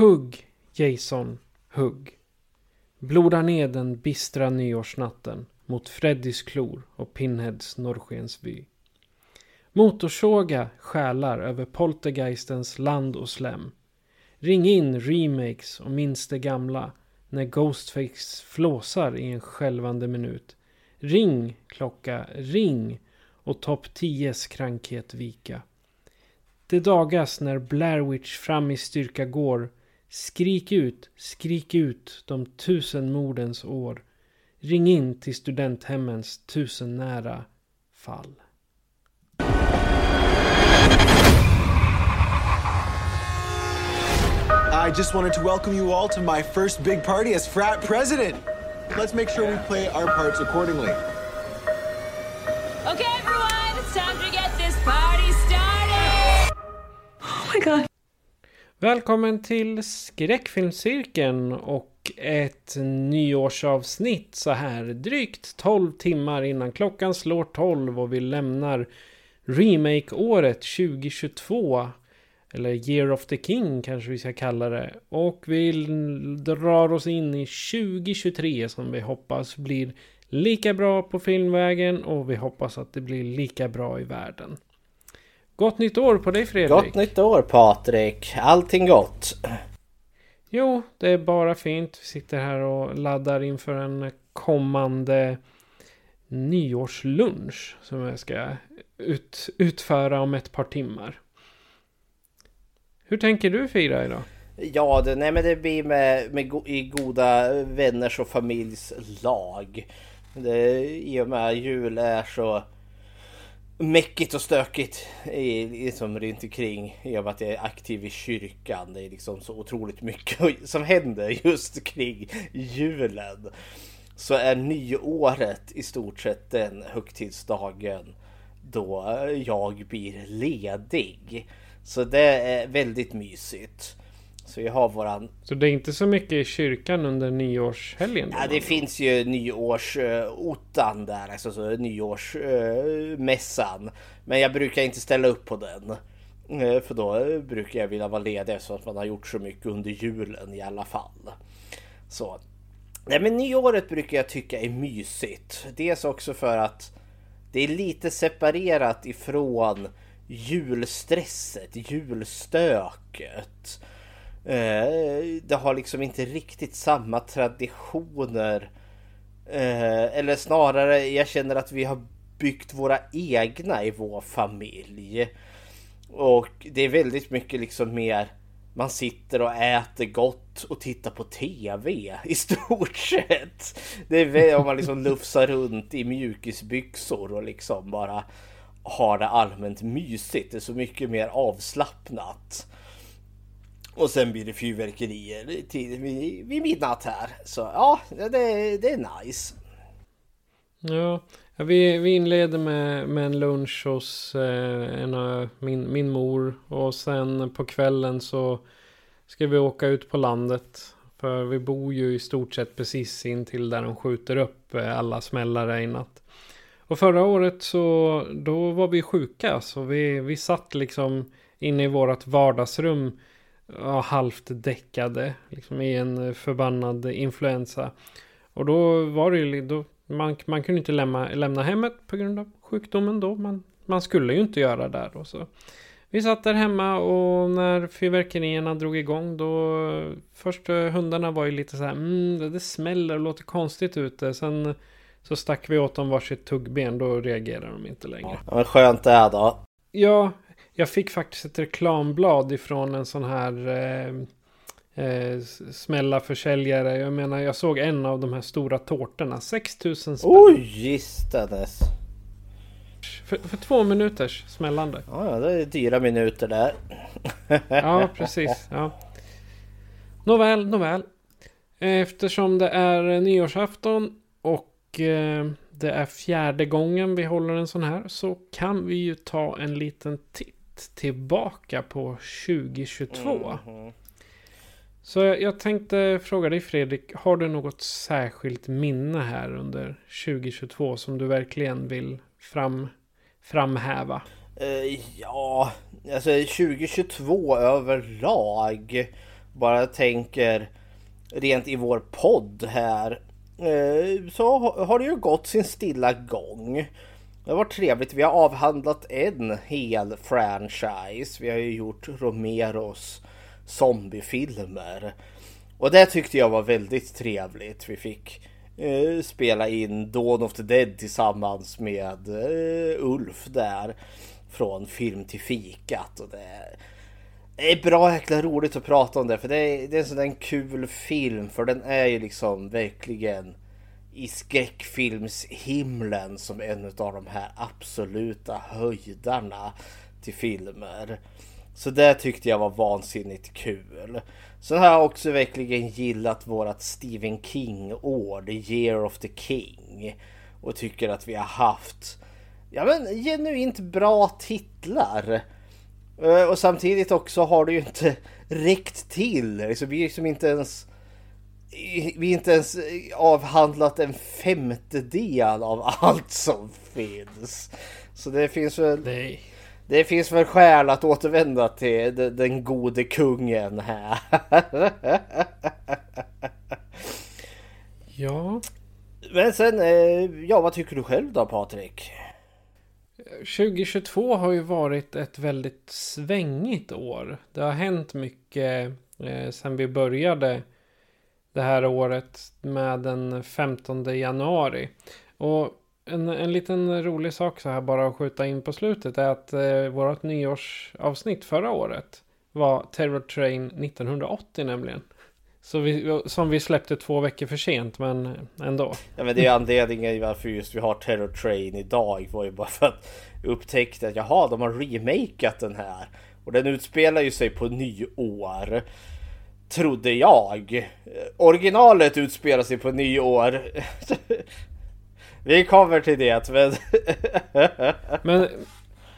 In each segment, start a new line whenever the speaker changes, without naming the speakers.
Hugg, Jason, hugg. Bloda ned den bistra nyårsnatten mot Freddys klor och Pinheads norrskensvy. Motorsåga själar över poltergeistens land och slem. Ring in remakes och minns det gamla när Ghostface flåsar i en skälvande minut. Ring klocka, ring och topp 10s krankhet vika. Det dagas när Blair Witch fram i styrka går. Skrik ut, skrik ut de tusen mordens år. Ring in till studenthemmens tusen nära fall.
I just wanted to welcome you all to my first big party as frat president. Let's make sure we play our parts accordingly.
Okay, everyone, it's time to get this party started!
Oh my god.
Välkommen till Skräckfilmscirkeln och ett nyårsavsnitt så här drygt 12 timmar innan klockan slår 12 och vi lämnar remake-året 2022 eller Year of the King kanske vi ska kalla det. Och vi drar oss in i 2023 som vi hoppas blir lika bra på filmvägen och vi hoppas att det blir lika bra i världen. Gott nytt år på dig Fredrik!
Gott nytt år Patrik! Allting gott!
Jo, det är bara fint. Vi sitter här och laddar inför en kommande nyårslunch som jag ska ut, utföra om ett par timmar. Hur tänker du fira idag?
Ja, det, nej, men det blir med, med go, i goda vänners och familjs lag. Det, I och med jul är så mäckigt och stökigt i, liksom runt omkring i och med att jag är aktiv i kyrkan. Det är liksom så otroligt mycket som händer just kring julen. Så är nyåret i stort sett den högtidsdagen då jag blir ledig. Så det är väldigt mysigt. Så vi har våran...
Så det är inte så mycket i kyrkan under nyårshelgen?
Ja, det finns ju nyårsottan där, alltså så nyårsmässan. Men jag brukar inte ställa upp på den. Eh, för då brukar jag vilja vara ledig så att man har gjort så mycket under julen i alla fall. Så. Nej men nyåret brukar jag tycka är mysigt. Dels också för att det är lite separerat ifrån julstresset, julstöket. Eh, det har liksom inte riktigt samma traditioner. Eh, eller snarare, jag känner att vi har byggt våra egna i vår familj. Och det är väldigt mycket liksom mer man sitter och äter gott och tittar på TV i stort sett. Det är om man liksom lufsar runt i mjukisbyxor och liksom bara har det allmänt mysigt. Det är så mycket mer avslappnat. Och sen blir det fyrverkerier till, vid, vid midnatt här. Så ja, det, det är nice.
Ja, vi, vi inleder med, med en lunch hos eh, en min, min mor. Och sen på kvällen så ska vi åka ut på landet. För vi bor ju i stort sett precis in till där de skjuter upp eh, alla smällare i natt. Och förra året så då var vi sjuka. Så vi, vi satt liksom inne i vårat vardagsrum. Ja, halvt däckade. Liksom i en förbannad influensa. Och då var det ju... Då, man, man kunde inte lämna, lämna hemmet på grund av sjukdomen då. Man, man skulle ju inte göra det då. Så. Vi satt där hemma och när fyrverkerierna drog igång då... Först hundarna var ju lite så här... Mm, det smäller och låter konstigt ute. Sen så stack vi åt dem varsitt tuggben, då reagerar de inte längre.
Ja, men skönt det är då.
Ja, jag fick faktiskt ett reklamblad ifrån en sån här eh, eh, smälla försäljare. Jag menar, jag såg en av de här stora tårtorna. 6000 spänn.
Oj, gistades.
för, för två minuters smällande.
Ja, det är dyra minuter där.
Ja, precis. Ja. Nåväl, nåväl. Eftersom det är nyårsafton och eh, det är fjärde gången vi håller en sån här så kan vi ju ta en liten titt tillbaka på 2022.
Mhm.
Så jag, tänkte fråga dig Fredrik, har du något särskilt minne här under 2022 som du verkligen vill fram, framhäva?
Eh, ja, alltså 2022 överlag. Bara tänker rent i vår podd här. Eh, så ha- har det ju gått sin stilla gång. Det har varit trevligt. Vi har avhandlat en hel franchise. Vi har ju gjort Romeros zombiefilmer. Och det tyckte jag var väldigt trevligt. Vi fick eh, spela in Dawn of the Dead tillsammans med eh, Ulf där. Från film till fikat. Och det, det är bra jäkla roligt att prata om det. För det är, det är en sån där kul film. För den är ju liksom verkligen i skräckfilmshimlen som en av de här absoluta höjdarna till filmer. Så det tyckte jag var vansinnigt kul. Sen har jag också verkligen gillat vårat Stephen King-år, The Year of the King. Och tycker att vi har haft ja, men, genuint bra titlar. Eh, och samtidigt också har det ju inte räckt till. Liksom, vi är liksom inte ens vi inte ens avhandlat en femtedel av allt som finns. Så det finns väl,
Nej.
det finns väl skäl att återvända till den, den gode kungen här.
Ja,
Men sen, eh, ja vad tycker du själv då Patrik?
2022 har ju varit ett väldigt svängigt år. Det har hänt mycket eh, sen vi började det här året med den 15 januari. Och en, en liten rolig sak så här bara att skjuta in på slutet är att eh, vårt nyårsavsnitt förra året var Terror Train 1980 nämligen. Så vi, som vi släppte två veckor för sent men ändå.
Ja men det är anledningen varför just vi har Terror Train idag var ju bara för att jag upptäckte att jaha, de har remakat den här. Och den utspelar ju sig på nyår. Trodde jag. Originalet utspelar sig på nyår. Vi kommer till det men...
Men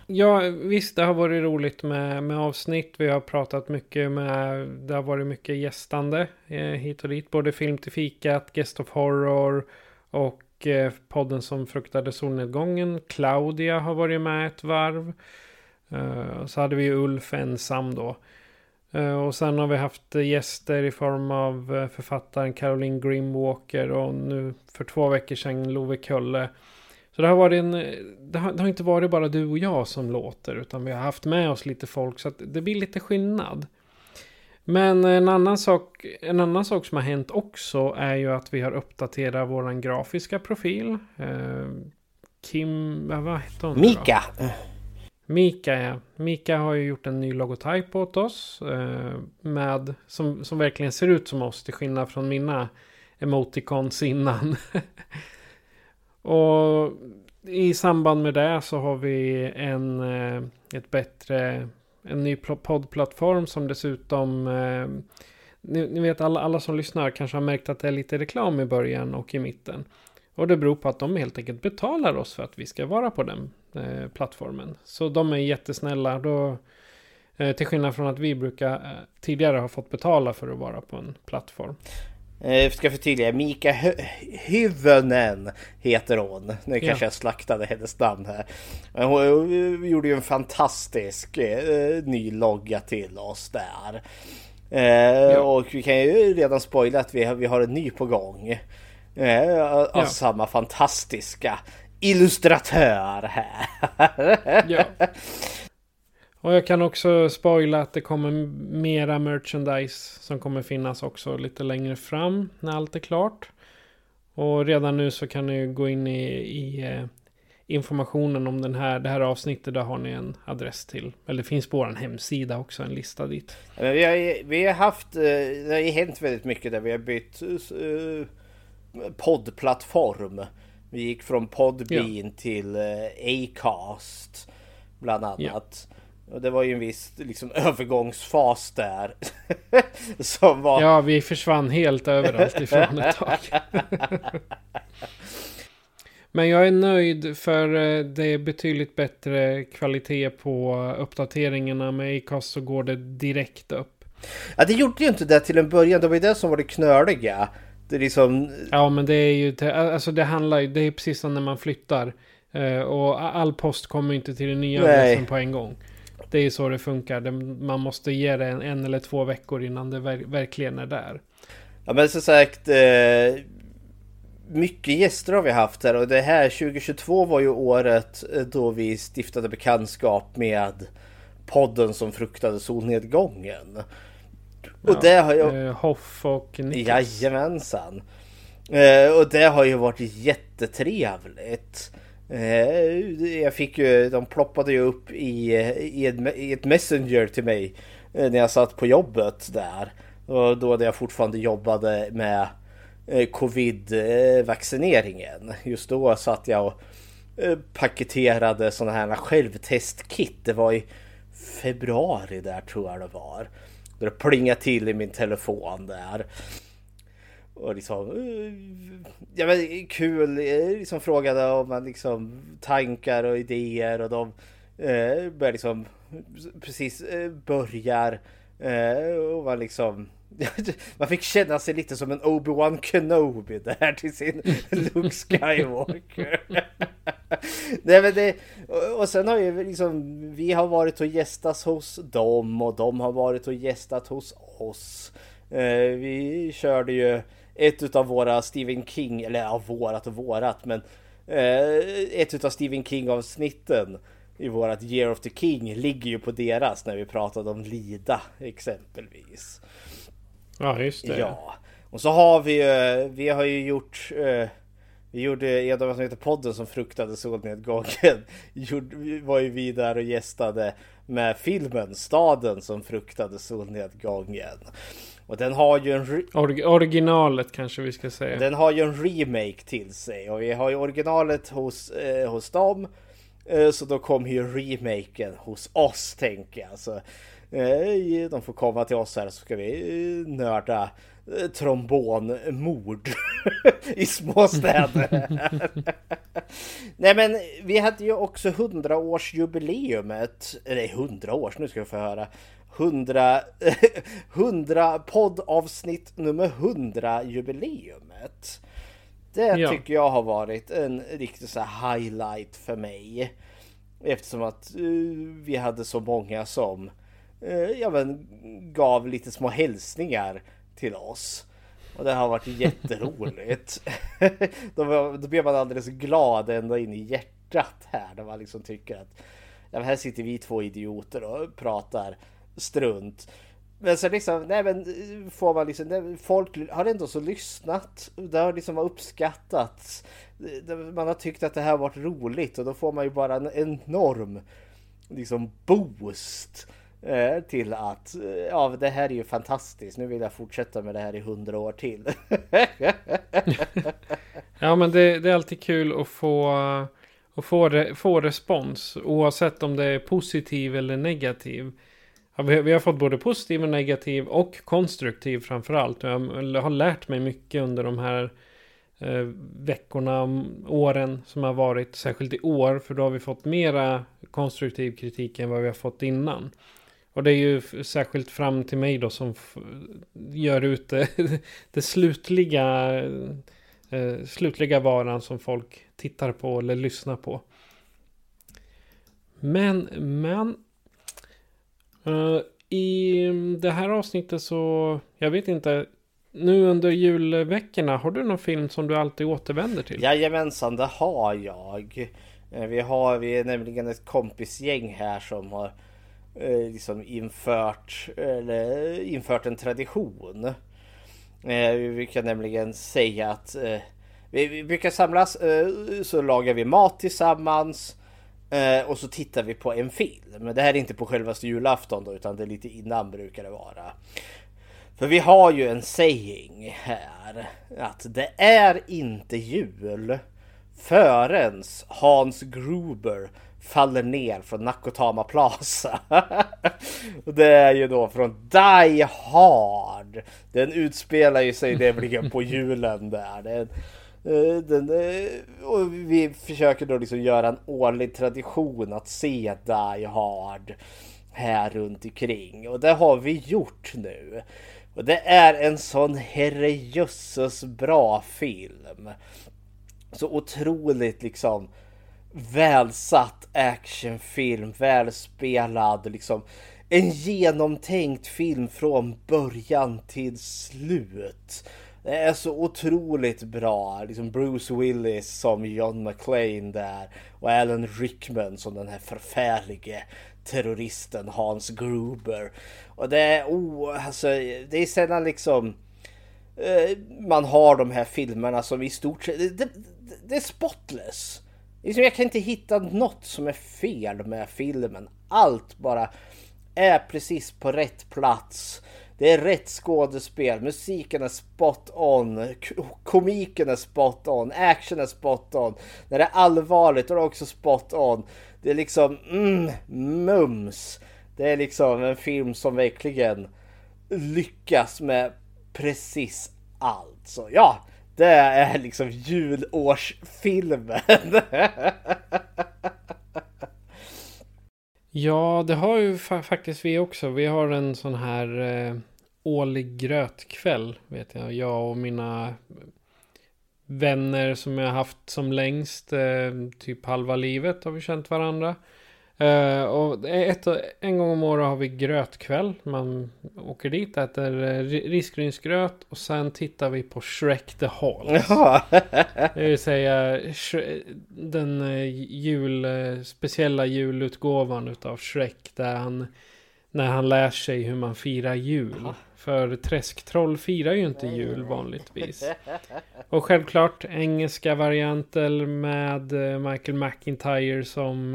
ja, visst det har varit roligt med, med avsnitt. Vi har pratat mycket med, det har varit mycket gästande eh, hit och dit. Både film till fikat, Guest of Horror och eh, podden som fruktade solnedgången. Claudia har varit med ett varv. Eh, så hade vi Ulf ensam då. Eh, och sen har vi haft eh, gäster i form av eh, författaren Caroline Grimwalker och nu för två veckor sedan Love Kölle. Så det har varit en, det har, det har inte varit bara du och jag som låter utan vi har haft med oss lite folk så att det blir lite skillnad. Men en annan sak, en annan sak som har hänt också är ju att vi har uppdaterat våran grafiska profil. Kim, vad hette hon? Mika. då?
Mika!
Ja. Mika har ju gjort en ny logotyp åt oss. Eh, med, som, som verkligen ser ut som oss till skillnad från mina emoticons innan. och i samband med det så har vi en, eh, ett bättre, en ny poddplattform som dessutom eh, ni, ni vet alla, alla som lyssnar kanske har märkt att det är lite reklam i början och i mitten. Och det beror på att de helt enkelt betalar oss för att vi ska vara på den eh, plattformen. Så de är jättesnälla. Då, eh, till skillnad från att vi brukar eh, tidigare ha fått betala för att vara på en plattform.
Eh, ska förtydliga, Mika Hyvönen heter hon. Nu kanske
Ja.
jag slaktade hennes namn här. Men hon, gjorde ju en fantastisk eh, ny logga till oss där. Eh, Och vi kan ju redan spoila att vi har, vi har en ny på gång. Eh, av
Ja.
samma fantastiska illustratör här.
Ja. Och jag kan också spoila att det kommer mera merchandise som kommer finnas också lite längre fram när allt är klart. Och redan nu så kan ni gå in i, i eh, informationen om den här, det här avsnittet. Där har ni en adress till. Eller det finns på vår hemsida också en lista dit.
Men vi, har, vi har haft, eh, det har hänt väldigt mycket där vi har bytt eh, poddplattform. Vi gick från Podbean till eh, Acast bland annat.
Ja.
Och det var ju en viss liksom, övergångsfas där. som var...
Ja, vi försvann helt överallt ifrån ett tag. Men jag är nöjd för eh, det är betydligt bättre kvalitet på uppdateringarna. Med Acast så går det direkt upp.
Ja, det gjorde ju inte det till en början. Det var ju det som var det knöliga. Liksom...
Ja, men det är ju... Alltså det handlar ju... Det är precis som när man flyttar. Eh, och all post kommer inte till den nya adressen på en gång. Det är så det funkar. Man måste ge det en, en eller två veckor innan det ver verkligen är där.
Ja men som sagt eh, Mycket gäster har vi haft här och det här 2022 var ju året eh, då vi stiftade bekantskap med podden som fruktade solnedgången. Och det har ju...
Eh, Hoff och Niklas.
Jajamensan. Eh, och det har ju varit jättetrevligt. Eh, jag fick ju, de ploppade ju upp i, i, ett, i ett messenger till mig när jag satt på jobbet där. Och då när jag fortfarande jobbade med covid-vaccineringen. Just då satt jag och paketerade sådana här självtestkit. Det var i februari där tror jag det var. Då det plingade till i min telefon där. Och liksom, eh, ja men kul, eh, liksom frågade om man liksom tankar och idéer och de eh, börjar liksom precis eh, börjar eh, och man liksom man fick känna sig lite som en Obi-Wan Kenobi där till sin Luke Skywalker. Nej, men det, och, sen har ju liksom vi har varit och gästats hos dem och de har varit och gästat hos oss. Eh, vi körde ju ett utav våra Stephen King, eller ja, vårat och vårat, men eh, ett utav Stephen King avsnitten i vårat Year of the King ligger ju på deras när vi pratade om Lida exempelvis.
Ja, just det.
Ja, och så har vi ju, vi har ju gjort eh, vi gjorde en av som heter podden som fruktade solnedgången. Var ju vi där och gästade med filmen Staden som fruktade solnedgången. Och den har ju en
Or originalet kanske vi ska säga.
den har ju en remake till sig och vi har ju originalet hos, eh, hos dem. Eh, så då kommer ju remaken hos oss tänker jag. Så, de får komma till oss här så ska vi eh, nörda eh, trombonmord i småstäder. Nej men vi hade ju också 100-årsjubileumet. Eller 100 års, nu ska vi få höra. 100, 100 poddavsnitt nummer 100 jubileumet. Det
Ja.
tycker jag har varit en riktig så highlight för mig. Eftersom att eh, vi hade så många som uh, Eh, ja, men, gav lite små hälsningar till oss. Och det har varit jätteroligt. då, var- då blir man alldeles glad ända in i hjärtat här. När man liksom tycker att ja, här sitter vi två idioter och pratar strunt. Men så liksom, nej men eh, får man liksom, nej, folk har ändå så lyssnat. Det har liksom uppskattats. Man har tyckt att det här har varit roligt och då får man ju bara en enorm liksom boost eh, Eh, till att eh, ja, det här är ju fantastiskt. Nu vill jag fortsätta med det här i hundra år till.
Ja, men det, det är alltid kul att få, att få, re, få respons. Oavsett om det är positiv eller negativ. Ja, vi, vi har fått både positiv och negativ och konstruktiv framförallt. Jag har lärt mig mycket under de här eh, veckorna, åren som har varit. Särskilt i år, för då har vi fått mera konstruktiv kritik än vad vi har fått innan. Och det är ju särskilt fram till mig då som gör ut det, det slutliga eh, slutliga varan som folk tittar på eller lyssnar på. Men, men. eh, I det här avsnittet så, jag vet inte. Nu under julveckorna, har du någon film som du alltid återvänder till?
Jajamensan, det har jag. Eh, vi har vi är nämligen ett kompisgäng här som har Eh, liksom infört, eller, infört en tradition. Eh, vi brukar nämligen säga att eh, vi, brukar samlas så lagar vi mat tillsammans och så tittar vi på en film. Det här är inte på självaste julafton då utan det är lite innan brukar det vara. För vi har ju en saying här att det är inte jul förrän Hans Gruber faller ner från Nakotama Plaza. det är ju då från Die Hard. Den utspelar ju sig nämligen på julen där. Eh, den, den, och vi försöker då liksom göra en årlig tradition att se Die Hard här runt omkring. Och det har vi gjort nu. Och det är en sån herrejösses bra film. Så otroligt liksom välsatt actionfilm, välspelad, liksom en genomtänkt film från början till slut. Det är så otroligt bra. Liksom Bruce Willis som John McClane där och Alan Rickman som den här förfärlige terroristen Hans Gruber. Och det är, oh, alltså, det är sällan liksom eh, man har de här filmerna som i stort sett, det, det, det är spotless. Liksom, jag kan inte hitta något som är fel med filmen. Allt bara är precis på rätt plats. Det är rätt skådespel, musiken är spot on, komiken är spot on, action är spot on. När det är allvarligt är det också spot on. Det är liksom mm, mums. Det är liksom en film som verkligen lyckas med precis allt. Så ja, det är liksom julårsfilmen.
ja, det har ju fa faktiskt vi också. Vi har en sån här eh, årlig grötkväll, vet jag. Jag och mina vänner som jag haft som längst, eh, typ halva livet har vi känt varandra. Uh, och ett, en gång om året har vi grötkväll. Man åker dit, äter uh, risgrynsgröt och sen tittar vi på Shrek the Halls. Ja. det vill säga den uh, jul, speciella julutgåvan utav Shrek. Där han, när han lär sig hur man firar jul. För träsktroll firar ju inte jul vanligtvis. Och självklart engelska varianter med Michael McIntyre som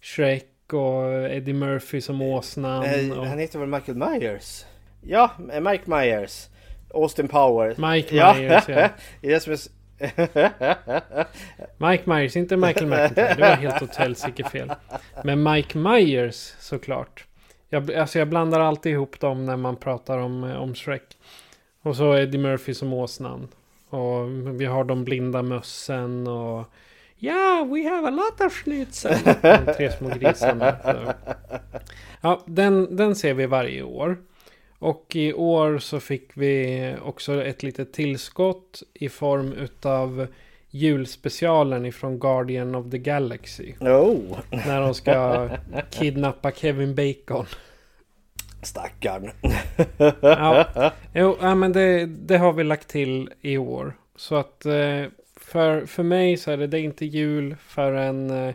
Shrek och Eddie Murphy som åsnan.
Eh, och... Han heter väl Michael Myers? Ja, Mike Myers. Austin Powers.
Mike Myers, ja. ja. Mike Myers, inte Michael McIntyre. Det var helt åt helsike fel. Men Mike Myers såklart. Jag, alltså jag blandar alltid ihop dem när man pratar om, om Shrek. Och så Eddie Murphy som åsnan. Och vi har de blinda mössen och Ja, we have a lot of schnitzel. De tre små grisarna. Ja, den, den ser vi varje år. Och i år så fick vi också ett litet tillskott i form utav julspecialen ifrån Guardian of the Galaxy.
Oh.
När de ska kidnappa Kevin Bacon.
Stackarn.
ja, jo, ja, men det, det har vi lagt till i år. Så att eh, för, för mig så är det, det är inte jul förrän eh,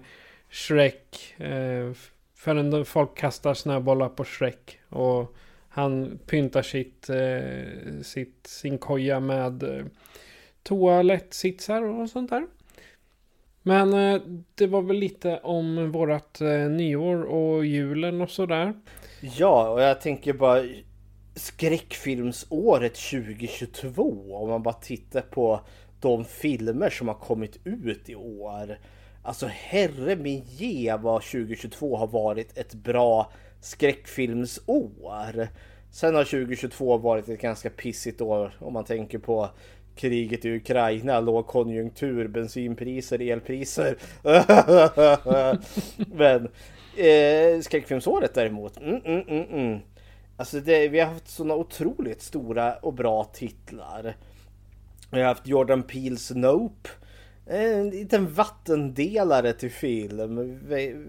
Shrek. Eh, förrän folk kastar snöbollar på Shrek. Och han pyntar sitt, eh, sitt, sin koja med eh, toalettsitsar och sånt där. Men eh, det var väl lite om vårat eh, nyår och julen och sådär.
Ja, och jag tänker bara skräckfilmsåret 2022. Om man bara tittar på de filmer som har kommit ut i år. Alltså herre min ge vad 2022 har varit ett bra skräckfilmsår. Sen har 2022 varit ett ganska pissigt år om man tänker på kriget i Ukraina, lågkonjunktur, bensinpriser, elpriser. Men eh, skräckfilmsåret däremot. Mm, mm, mm, mm. Alltså det, vi har haft sådana otroligt stora och bra titlar. Vi har haft Jordan Peels Nope. Eh, en liten vattendelare till film.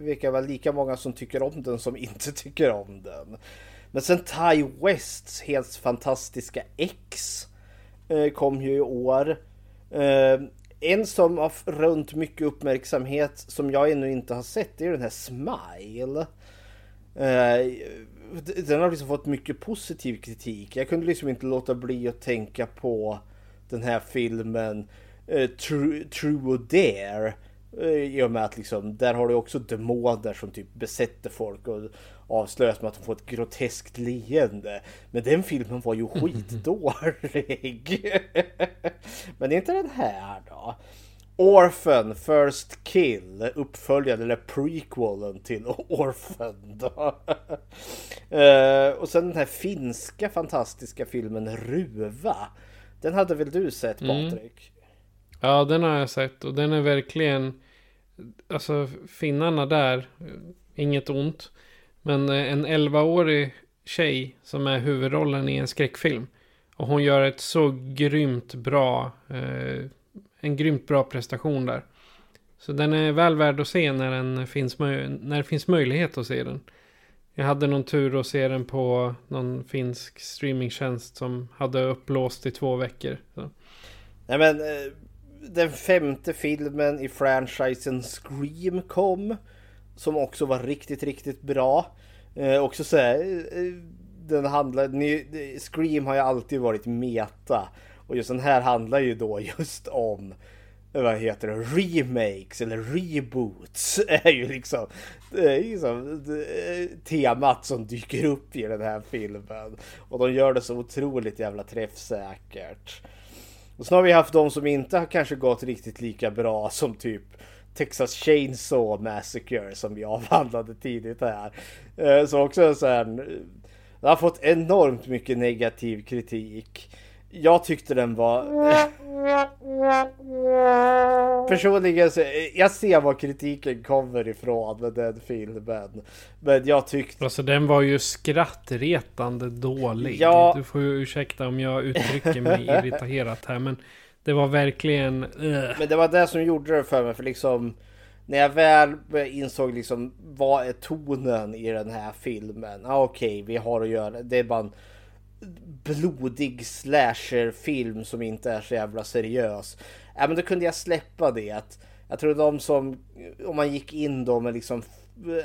Vilka var lika många som tycker om den som inte tycker om den. Men sen Ty Wests helt fantastiska X eh, kom ju i år. Eh, en som har runt mycket uppmärksamhet som jag ännu inte har sett är den här Smile. Den har liksom fått mycket positiv kritik. Jag kunde liksom inte låta bli att tänka på den här filmen uh, True, True or Dare. Uh, I och med att liksom, där har du också demoner som typ besätter folk och avslöjas med att de får ett groteskt leende. Men den filmen var ju skitdålig. Men inte den här då. Orphan First Kill, uppföljaren eller prequelen till Orphan. Då. Eh, och sen den här finska fantastiska filmen Ruva. Den hade väl du sett
Mm.
Patrik?
Ja, den har jag sett och den är verkligen... Alltså finnarna där, inget ont. Men eh, en 11-årig tjej som är huvudrollen i en skräckfilm. Och hon gör ett så grymt bra... Eh, en grymt bra prestation där. Så den är väl värd att se när, den finns, när det finns möjlighet att se den. Jag hade någon tur att se den på någon finsk streamingtjänst som hade upplåst i två veckor. Så.
Nej men eh, den femte filmen i franchisen Scream kom. Som också var riktigt, riktigt bra. Eh, också så här, eh, eh, den handlar, ny, Scream har ju alltid varit meta. Och just den här handlar ju då just om vad heter det, remakes eller reboots är ju liksom, det är liksom det- temat som dyker upp i den här filmen. Och de gör det så otroligt jävla träffsäkert. Och sen har vi haft de som inte har kanske gått riktigt lika bra som typ Texas Chainsaw Massacre som vi avhandlade tidigt här. Eh, så också en så här, eh, Det har fått enormt mycket negativ kritik. Jag tyckte den var... Personligen så, eh, jag ser var kritiken kommer ifrån med den filmen. Men jag tyckte...
Alltså den var ju skrattretande dålig.
Ja.
Du får ju ursäkta om jag uttrycker mig irriterat här. Men det var verkligen... ugh.
Men det var det som gjorde det för mig. För liksom när jag väl insåg liksom vad är tonen i den här filmen. Ah, Okej, vi har att göra. Det är bara en blodig slasherfilm som inte är så jävla seriös. Ja, men då kunde jag släppa det. Att jag tror de som, om man gick in då med liksom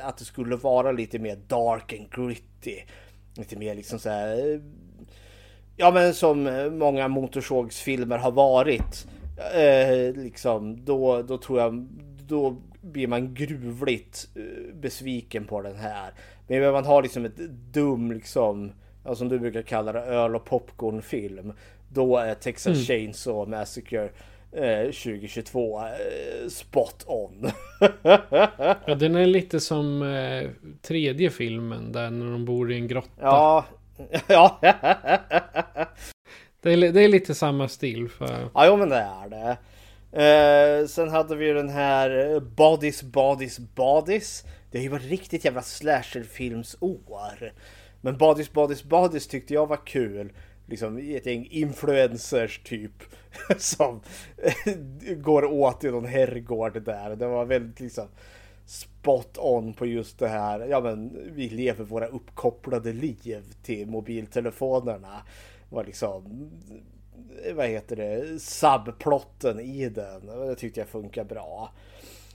att det skulle vara lite mer dark and gritty. Lite mer liksom så här Ja men som många motorsågsfilmer har varit. Eh, liksom, då, då tror jag, då blir man gruvligt eh, besviken på den här. Men man har liksom ett dum liksom, ja, som du brukar kalla det, öl och popcornfilm. Då är Texas Chainsaw Massacre eh, 2022 eh, spot on.
Ja, den är lite som eh, tredje filmen där när de bor i en grotta.
ja, ja.
Det, är, det är lite samma stil. För...
Ja, jo, men det är det. Eh, sen hade vi den här eh, Bodies, Bodies, Bodies. Det har ju varit riktigt jävla slasherfilmsår. Men Bodies, Bodies, Bodies tyckte jag var kul. Liksom ett gäng influencers typ. Som går åt i någon herrgård där. Det var väldigt liksom spot on på just det här. Ja men vi lever våra uppkopplade liv till mobiltelefonerna. Var liksom vad heter det, subplotten i den. Det tyckte jag funkar bra.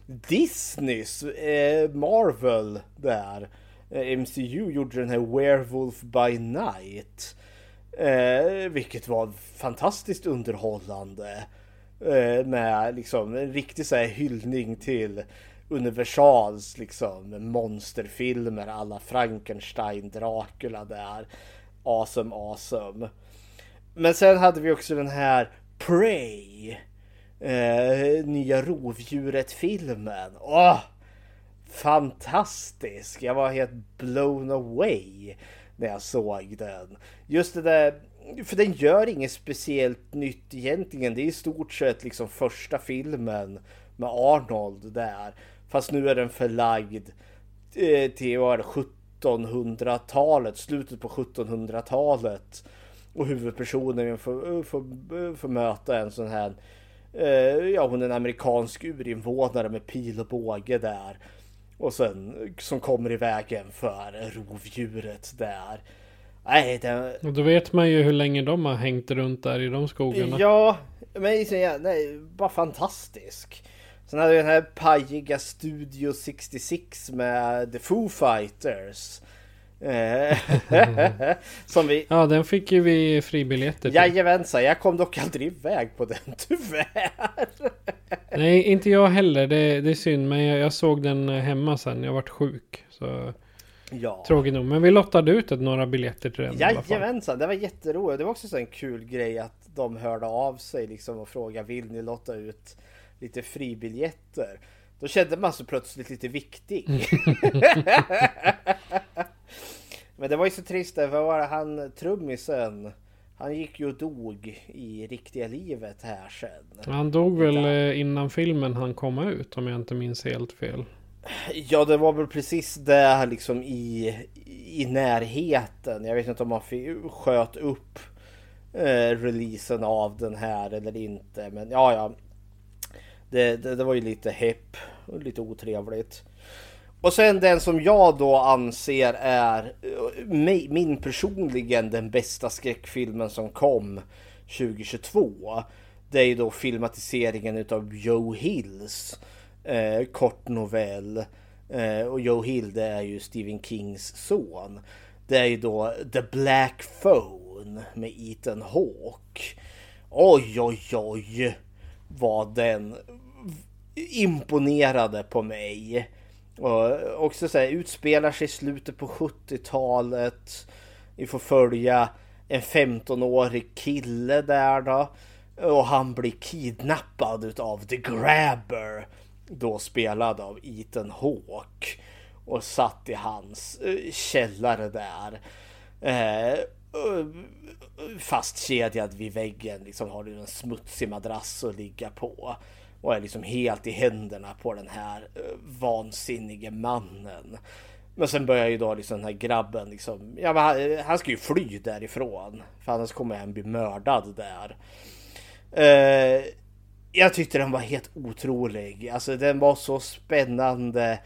Disneys, eh, Marvel där, eh, Eh, MCU gjorde den här Werewolf by Night. Eh, vilket var fantastiskt underhållande. Eh, med liksom en riktig så här hyllning till Universals liksom monsterfilmer alla Frankenstein, Dracula där. Awesome, awesome. Men sen hade vi också den här Prey. Eh, nya rovdjuret-filmen. Åh! Fantastisk! Jag var helt blown away när jag såg den. Just det där, för den gör inget speciellt nytt egentligen. Det är i stort sett liksom första filmen med Arnold där. Fast nu är den förlagd eh, till vad 1700-talet, slutet på 1700-talet. Och huvudpersonen får, får, får möta en sån här eh, Ja hon är en amerikansk urinvånare med pil och båge där. Och sen som kommer i vägen för rovdjuret där. Nej, det,
Och då vet man ju hur länge de har hängt runt där i de skogarna.
Ja, men nej, bara fantastisk. Sen hade vi den här pajiga Studio 66 med The Foo Fighters. Eh, som vi...
Ja, den fick ju vi fribiljetter till.
Jajamensan, jag kom dock aldrig iväg på den tyvärr.
Nej, inte jag heller. Det, det är synd. Men jag, jag såg den hemma sen. Jag vart sjuk. Så
Ja.
tråkigt nog. Men vi lottade ut ett, några biljetter till den.
Jajamensan, det var jätteroligt. Det var också så en kul grej att de hörde av sig liksom och frågade vill ni lotta ut lite fribiljetter. Då kände man sig plötsligt lite viktig. Men det var ju så trist, det var han trummisen. Han gick ju och dog i riktiga livet här sen.
Han dog väl eh, innan filmen han kom ut om jag inte minns helt fel.
Ja, det var väl precis där liksom i, i närheten. Jag vet inte om man sköt upp eh, releasen av den här eller inte. Men ja, ja. Det, det, det var ju lite hepp och lite otrevligt. Och sen den som jag då anser är eh, min personligen den bästa skräckfilmen som kom 2022. Det är ju då filmatiseringen utav Joe Hills eh, kortnovell. Eh, och Joe Hill det är ju Stephen Kings son. Det är ju då The Black Phone med Ethan Hawke. Oj, oj, oj vad den imponerade på mig. Och också så här, utspelar sig i slutet på 70-talet. Vi får följa en 15-årig kille där då. Och han blir kidnappad utav The Grabber. Då spelad av Ethan Hawke. Och satt i hans eh, källare där. Eh, Fastkedjad vid väggen. Liksom har du en smutsig madrass att ligga på och är liksom helt i händerna på den här uh, vansinnige mannen. Men sen börjar ju då liksom den här grabben liksom, ja men han, eh, han ska ju fly därifrån. För annars kommer han bli mördad där. Uh, jag tyckte den var helt otrolig. Alltså den var så spännande.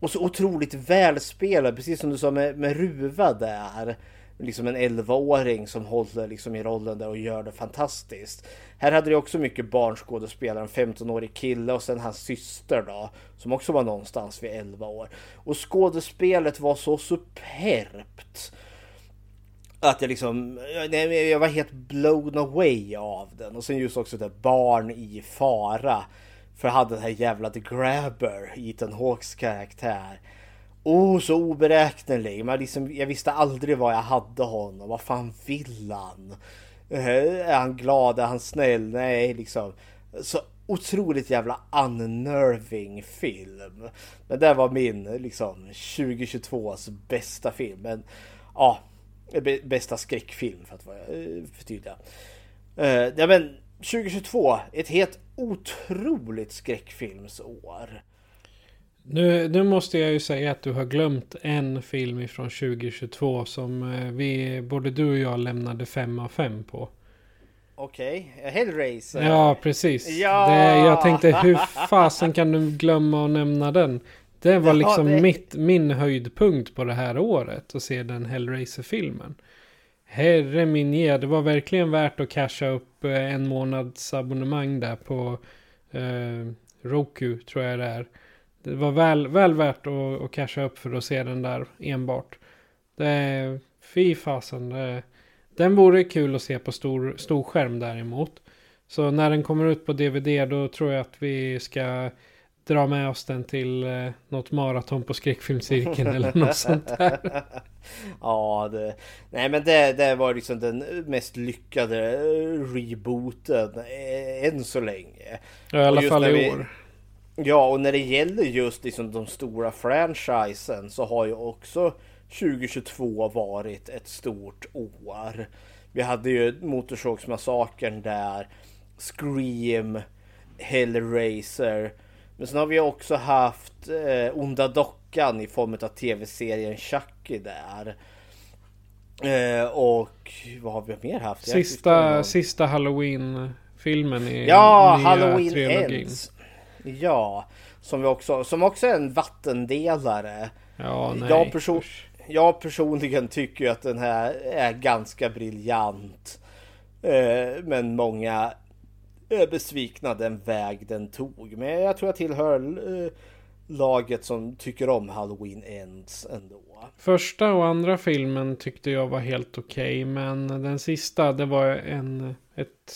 Och så otroligt välspelad, precis som du sa med, med Ruva där liksom en 11-åring som håller liksom i rollen där och gör det fantastiskt. Här hade det också mycket barnskådespelare, en 15-årig kille och sen hans syster då, som också var någonstans vid 11 år. Och skådespelet var så superbt. Att jag liksom, jag var helt blown away av den. Och sen just också det barn i fara. För jag hade den här jävla The Grabber, Ethan Hawks karaktär Oh, så oberäknelig. Man liksom, jag visste aldrig vad jag hade honom. Vad fan vill han? Eh, är han glad? Är han snäll? Nej, liksom. Så otroligt jävla unnerving film. Men det var min liksom 2022s bästa film. Men ja, bästa skräckfilm för att vara eh, förtydliga. Uh, eh, ja men 2022, ett helt otroligt skräckfilmsår.
Nu, nu måste jag ju säga att du har glömt en film från 2022 som eh, vi, både du och jag lämnade fem av fem på.
Okej, okay. Hellraiser.
Ja, precis. Ja! Det, jag tänkte hur fasen kan du glömma att nämna den? Det var liksom det... Mitt, min höjdpunkt på det här året att se den Hellraiser-filmen. Herre min ge, det var verkligen värt att casha upp eh, en månads abonnemang där på eh, Roku tror jag det är. Det var väl, väl värt att, att casha upp för att se den där enbart. Det är, fy fasen. Det, den vore kul att se på stor, stor skärm däremot. Så när den kommer ut på DVD då tror jag att vi ska dra med oss den till eh, något maraton på skräckfilmscirkeln eller något sånt där.
ja, det, nej men det, det var liksom den mest lyckade eh, rebooten eh, än så länge.
Ja, i alla fall i år.
Ja, och när det gäller just liksom de stora franchisen så har ju också 2022 varit ett stort år. Vi hade ju Motorsågsmassakern där, Scream, Hellraiser. Men sen har vi också haft eh, Onda Dockan i form av tv-serien Chucky där. Eh, och vad har vi mer haft?
Sista, sista Halloween-filmen i
ja, Halloween. Ends. Ja, som, vi också, som också är en vattendelare.
Ja, nej.
Jag, person, jag personligen tycker att den här är ganska briljant. Eh, men många är besvikna den väg den tog. Men jag tror jag tillhör eh, laget som tycker om Halloween Ends ändå.
Första och andra filmen tyckte jag var helt okej. Okay, men den sista det var en... Ett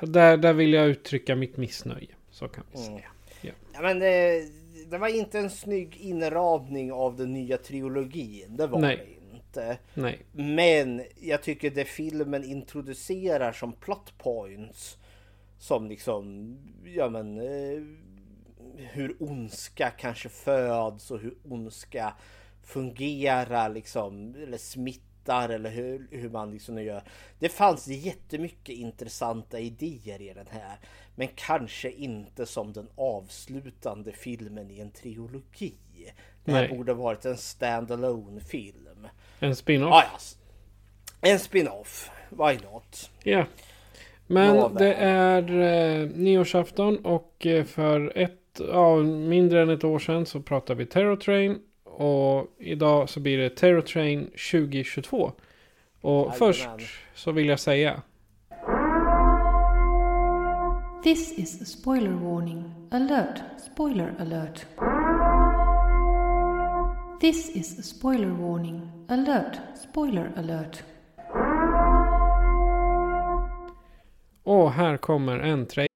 där, där vill jag uttrycka mitt missnöje. Så kan vi säga. Mm.
Ja. ja. men det, det, var inte en snygg inramning av den nya trilogin. Det var Nej. det inte.
Nej.
Men jag tycker det filmen introducerar som plot points som liksom, ja men eh, hur ondska kanske föds och hur ondska fungerar liksom eller smittar eller hur, hur man liksom nu gör. Det fanns jättemycket intressanta idéer i den här, men kanske inte som den avslutande filmen i en trilogi. Det här
Nej.
borde varit en standalone film.
En spin-off.
Ah, ja. En spin-off. Why not?
Ja. Men
Nåväl.
det är eh, nyårsafton och eh, för ett, ja, mindre än ett år sedan så pratade vi Terror Train. Och idag så blir det Terror Train 2022. Och
Jajamän.
först så vill jag säga.
This is a spoiler warning. Alert! Spoiler alert. This is a spoiler warning. Alert! Spoiler alert.
Och här kommer en trailer.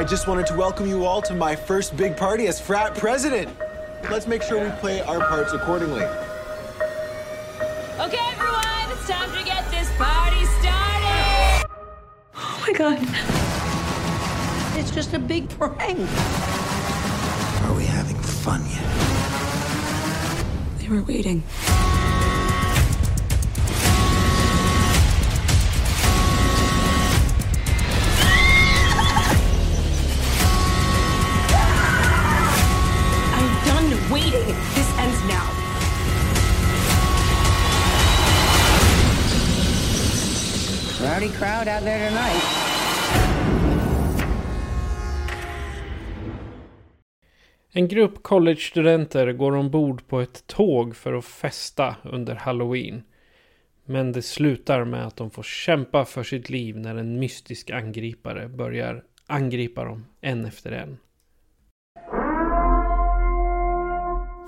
I just wanted to welcome you all to my first big party as frat president. Let's make sure we play our parts accordingly.
Okay, everyone, it's time to get this party started.
Oh my god. It's just a big prank.
Are we having fun yet?
They were waiting.
There tonight.
En grupp collegestudenter går ombord på ett tåg för att festa under halloween. Men det slutar med att de får kämpa för sitt liv när en mystisk angripare börjar angripa dem en efter en.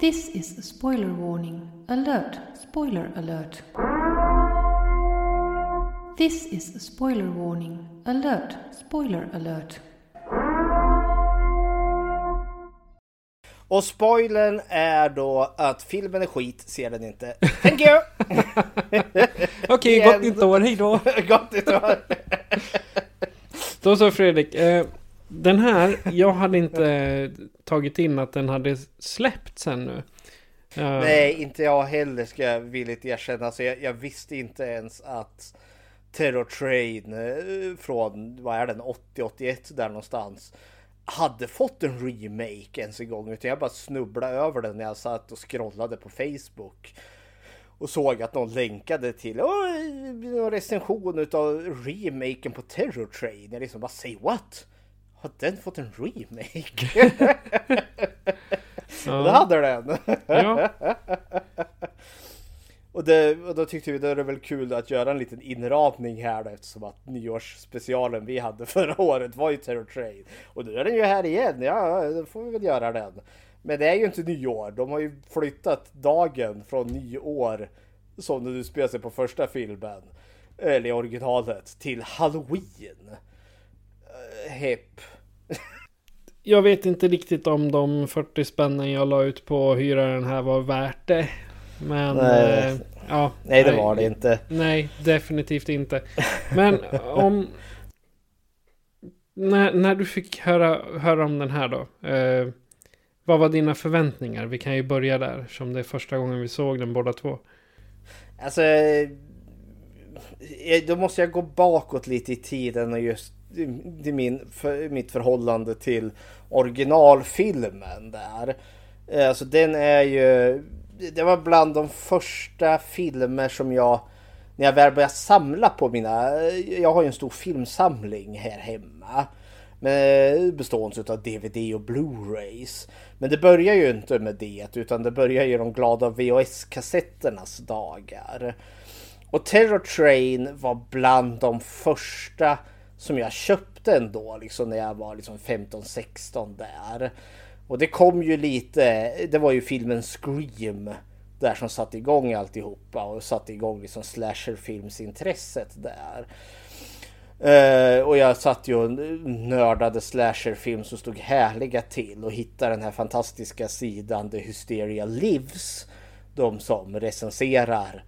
This is a spoiler warning. Alert! Spoiler alert. This is a spoiler warning. Alert! Spoiler alert.
Och spoilern är då att filmen är skit, ser den inte. Thank you!
Okej,
Igen.
gott nytt år, hejdå!
Gott nytt år!
Då så Fredrik. Eh, den här, jag hade inte tagit in att den hade släppts ännu. Eh,
Nej, inte jag heller ska jag villigt erkänna. Så jag, jag visste inte ens att Terror Train eh, från, vad är den, 80-81 där någonstans hade fått en remake ens en gång. Utan jag bara snubblade över den när jag satt och scrollade på Facebook. Och såg att någon länkade till "Åh, en recension utav remaken på Terror Train. Jag liksom bara, say what? Har den fått en remake? Och det hade den.
Ja.
Och, det, och då tyckte vi det var väl kul att göra en liten inramning här då, eftersom att nyårsspecialen vi hade förra året var ju Terror Train. Och nu är den ju här igen, ja då får vi väl göra den. Men det är ju inte nyår, de har ju flyttat dagen från nyår som det utspelar sig på första filmen, eller i originalet, till Halloween. Uh, Hepp.
Jag vet inte riktigt om de 40 spännen jag la ut på att hyra den här var värt det. Men
Nej.
eh, ja.
Nej, det var det inte.
Nej, definitivt inte. Men om... När, när du fick höra, höra om den här då. Eh, vad var dina förväntningar? Vi kan ju börja där. Som det är första gången vi såg den båda två.
Alltså, eh, då måste jag gå bakåt lite i tiden och just det min, för, mitt förhållande till originalfilmen där. Eh, Alltså den är ju, det var bland de första filmer som jag, när jag väl började samla på mina, jag har ju en stor filmsamling här hemma. Med bestående av DVD och Blu-rays. Men det börjar ju inte med det utan det börjar ju de glada VHS-kassetternas dagar. Och Terror Train var bland de första som jag köpte ändå liksom när jag var liksom 15-16 där. Och det kom ju lite, det var ju filmen Scream där som satte igång alltihopa och satte igång liksom slasherfilmsintresset där. Uh, och jag satt ju och nördade slasherfilm som stod härliga till och hittade den här fantastiska sidan The Hysteria Lives. De som recenserar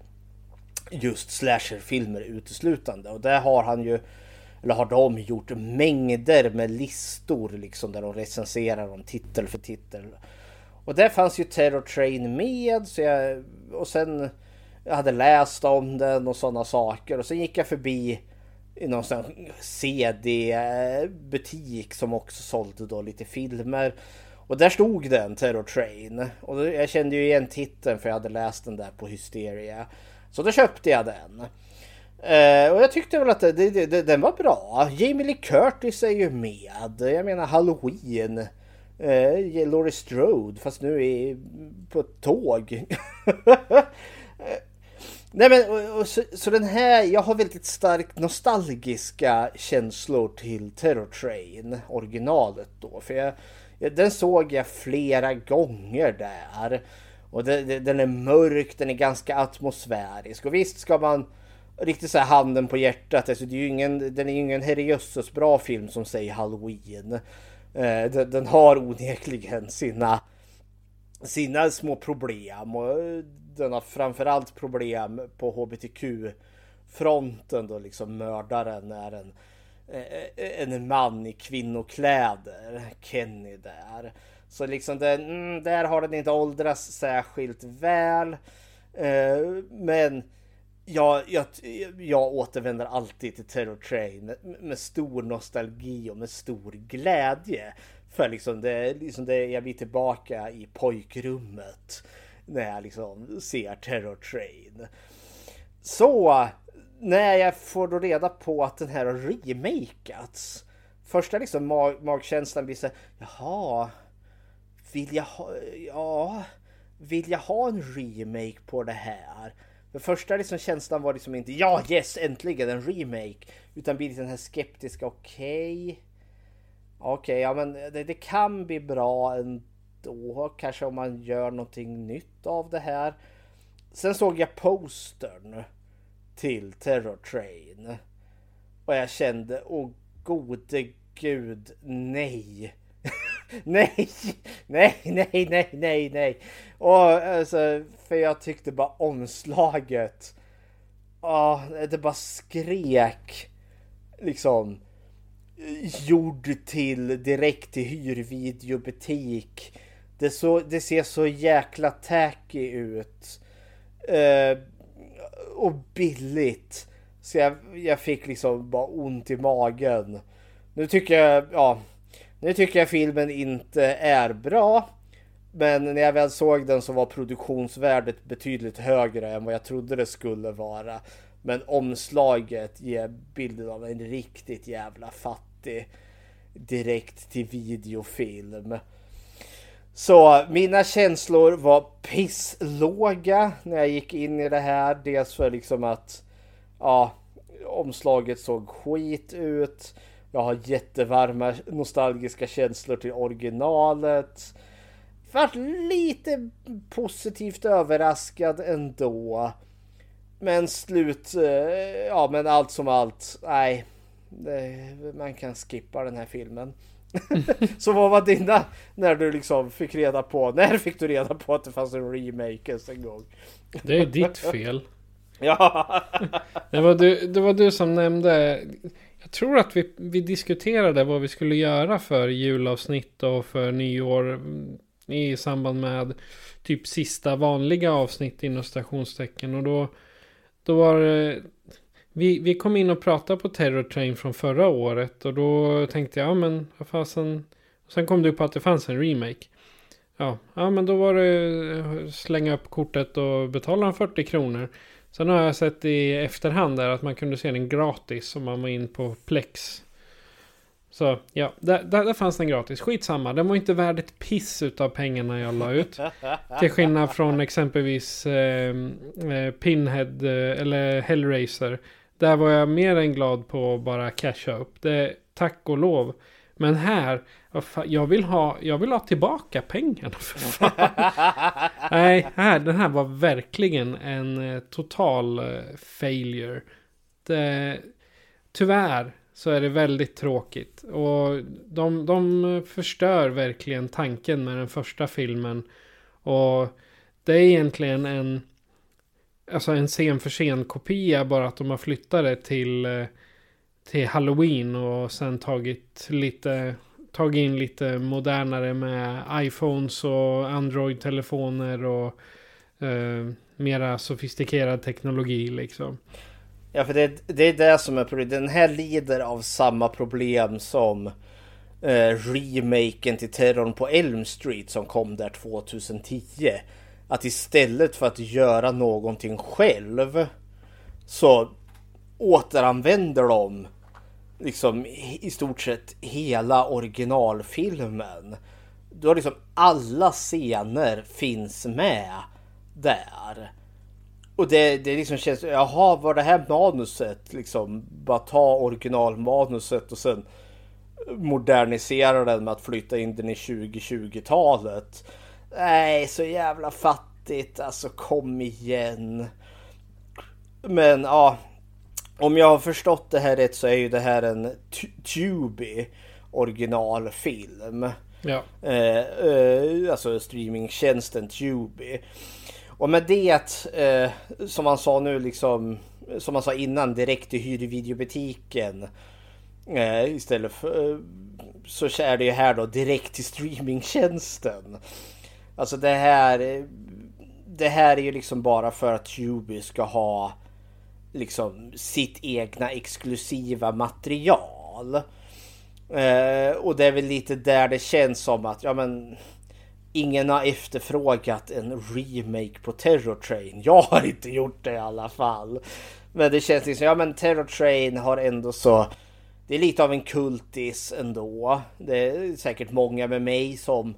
just slasherfilmer uteslutande. Och där har han ju, eller har de gjort mängder med listor liksom där de recenserar dem titel för titel. Och där fanns ju Terror Train med så jag, och sen jag hade läst om den och sådana saker och sen gick jag förbi i någon sån CD-butik som också sålde då lite filmer. Och där stod den, Terror Train. Och jag kände ju igen titeln för jag hade läst den där på Hysteria. Så då köpte jag den. Eh, och jag tyckte väl att det, det, det, den var bra. Jamie Lee Curtis är ju med. Jag menar Halloween. Eh, Laurie Strode fast nu är på ett tåg. Nej men och, och, så, så, den här, jag har väldigt starkt nostalgiska känslor till Terror Train, originalet då. För jag, jag, den såg jag flera gånger där. Och det, det, den är mörk, den är ganska atmosfärisk. Och visst ska man riktigt så här handen på hjärtat, alltså det är ju ingen, den är ju ingen herrejösses bra film som säger Halloween. Eh, den, den, har onekligen sina, sina små problem. Och eh, den har framförallt problem på hbtq-fronten då liksom mördaren är en, eh, en man i kvinnokläder, Kenny där. Så liksom den, mm, där har den inte åldrats särskilt väl. Eh, men jag, jag, jag återvänder alltid till Terror Train med, med stor nostalgi och med stor glädje. För liksom det, liksom det, jag blir tillbaka i pojkrummet när jag liksom ser Terror Train. Så när jag får då reda på att den här har remakats. Första liksom mag magkänslan blir så här, jaha, vill jag ha, ja, vill jag ha en remake på det här? För första liksom känslan var liksom inte ja yes äntligen en remake. Utan blir den här skeptiska okej. Okay. Okej okay, ja men det, det, kan bli bra ändå. Kanske om man gör någonting nytt av det här. Sen såg jag postern till Terror Train. Och jag kände åh gode gud nej. nej, nej, nej, nej, nej, nej. Och alltså, för jag tyckte bara omslaget. Ja, det bara skrek. Liksom. Gjord till direkt till hyrvideobutik. Det, så, det ser så jäkla tacky ut. Uh, och billigt. Så jag, jag fick liksom bara ont i magen. Nu tycker jag, ja. Nu tycker jag filmen inte är bra. Men när jag väl såg den så var produktionsvärdet betydligt högre än vad jag trodde det skulle vara. Men omslaget ger bilden av en riktigt jävla fattig direkt till videofilm. Så mina känslor var pisslåga när jag gick in i det här. Dels för liksom att ja, omslaget såg skit ut. Jag har jättevarma nostalgiska känslor till originalet. Vart lite positivt överraskad ändå. Men slut, eh, ja men allt som allt, nej. Man kan skippa den här filmen. så vad var dina när du liksom fick reda på, när fick du reda på att det fanns en remake ens en gång?
Det är ditt fel.
ja.
det, var du, det var du som nämnde, jag tror att vi, vi diskuterade vad vi skulle göra för julavsnitt och för nyår mm, i samband med typ sista vanliga avsnitt inom stationstecken och då, då var det vi, vi kom in och pratade på Terror Train från förra året och då tänkte jag, ja men vad fasen. Sen kom det upp att det fanns en remake. Ja, ja men då var det eh, slänga upp kortet och betala 40 kronor. Sen har jag sett i efterhand där att man kunde se den gratis om man var in på Plex. Så ja, där, där, där fanns den gratis. Skitsamma, den var inte värd ett piss utav pengarna jag la ut. Till skillnad från exempelvis eh, eh Pinhead eh, eller Hellraiser. Där var jag mer än glad på att bara casha upp. Det, tack och lov. Men här, jag vill ha, jag vill ha tillbaka pengarna för fan. Nej, här, den här var verkligen en eh, total eh, failure. Det, tyvärr så är det väldigt tråkigt. Och de, de förstör verkligen tanken med den första filmen. Och det är egentligen en alltså en scen för scen kopia bara att de har flyttat det till, eh, till Halloween och sen tagit lite tagit in lite modernare med iPhones och Android-telefoner och eh, mera sofistikerad teknologi liksom.
Ja, för det, det är det som är problemet. Den här lider av samma problem som eh, remaken till Terrorn på Elm Street som kom där 2010 att istället för att göra någonting själv så återanvänder de liksom i stort sett hela originalfilmen. Du har liksom alla scener finns med där. Och det, det liksom känns, jaha var det här manuset liksom bara ta originalmanuset och sen modernisera den med att flytta in den i 2020-talet. Nej, så jävla fattigt. Alltså kom igen. Men ja, om jag har förstått det här rätt så är ju det här en Tubi originalfilm.
Ja.
Eh, eh, alltså streamingtjänsten Tubi. Och med det, eh, som man sa nu liksom, som man sa innan, direkt i hyrvideobutiken. Eh, istället för, eh, så är det ju här då direkt till streamingtjänsten. Alltså det här. Det här är ju liksom bara för att Tubi ska ha liksom sitt egna exklusiva material. Eh, och det är väl lite där det känns som att ja men ingen har efterfrågat en remake på Terror Train. Jag har inte gjort det i alla fall. Men det känns liksom, ja men Terror Train har ändå så det är lite av en kultis ändå. Det är säkert många med mig som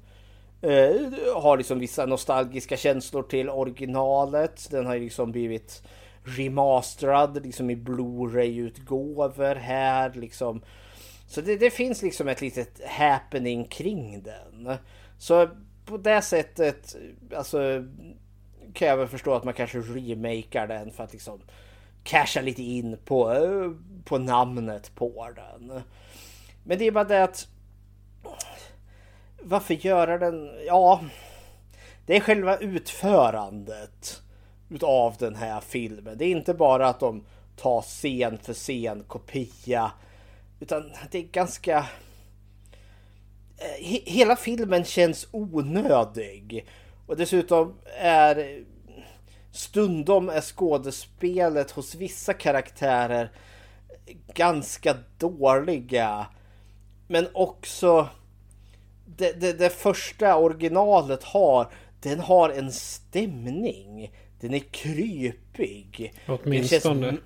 Eh, har liksom vissa nostalgiska känslor till originalet. Den har ju liksom blivit remasterad liksom i Blu-ray-utgåvor här liksom. Så det, det, finns liksom ett litet happening kring den. Så på det sättet, alltså kan jag väl förstå att man kanske remakar den för att liksom casha lite in på, på namnet på den. Men det är bara det att varför göra den? Ja, det är själva utförandet utav den här filmen. Det är inte bara att de tar scen för scen kopia, utan det är ganska... Eh, hela filmen känns onödig och dessutom är stundom är skådespelet hos vissa karaktärer ganska dåliga. Men också det, det, det första originalet har, den har en stämning. Den är krypig.
Åtminstone. Känns,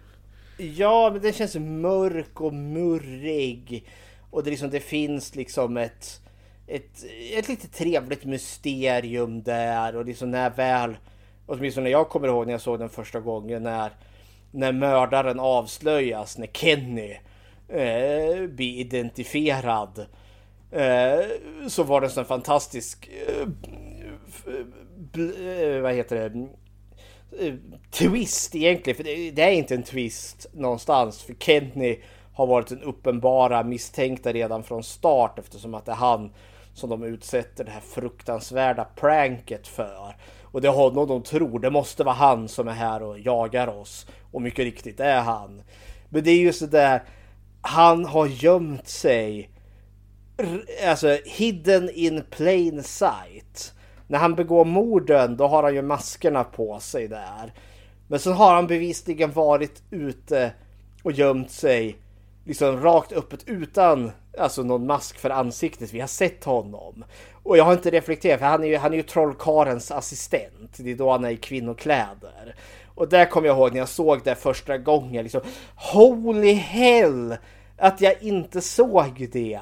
ja, men den känns mörk och murrig. Och det, liksom, det finns liksom ett, ett, ett lite trevligt mysterium där. Och liksom när väl, åtminstone när jag kommer ihåg när jag såg den första gången, när, när mördaren avslöjas, när Kenny eh, blir identifierad Eh, så var det en sån fantastisk eh, eh, vad heter det Eh, twist egentligen. För det, det är inte en twist någonstans. För Kenny har varit den uppenbara misstänkta redan från start eftersom att det är han som de utsätter det här fruktansvärda pranket för. Och det är honom de tror, det måste vara han som är här och jagar oss. Och mycket riktigt, det är han. Men det är ju sådär, han har gömt sig. Alltså hidden in plain sight. När han begår morden då har han ju maskerna på sig där. Men så har han bevisligen varit ute och gömt sig liksom rakt öppet utan alltså någon mask för ansiktet. Vi har sett honom. Och jag har inte reflekterat för han är ju, han är ju trollkarens assistent. Det är då han är i kvinnokläder. Och där kommer jag ihåg när jag såg det första gången. Liksom, Holy hell! Att jag inte såg det.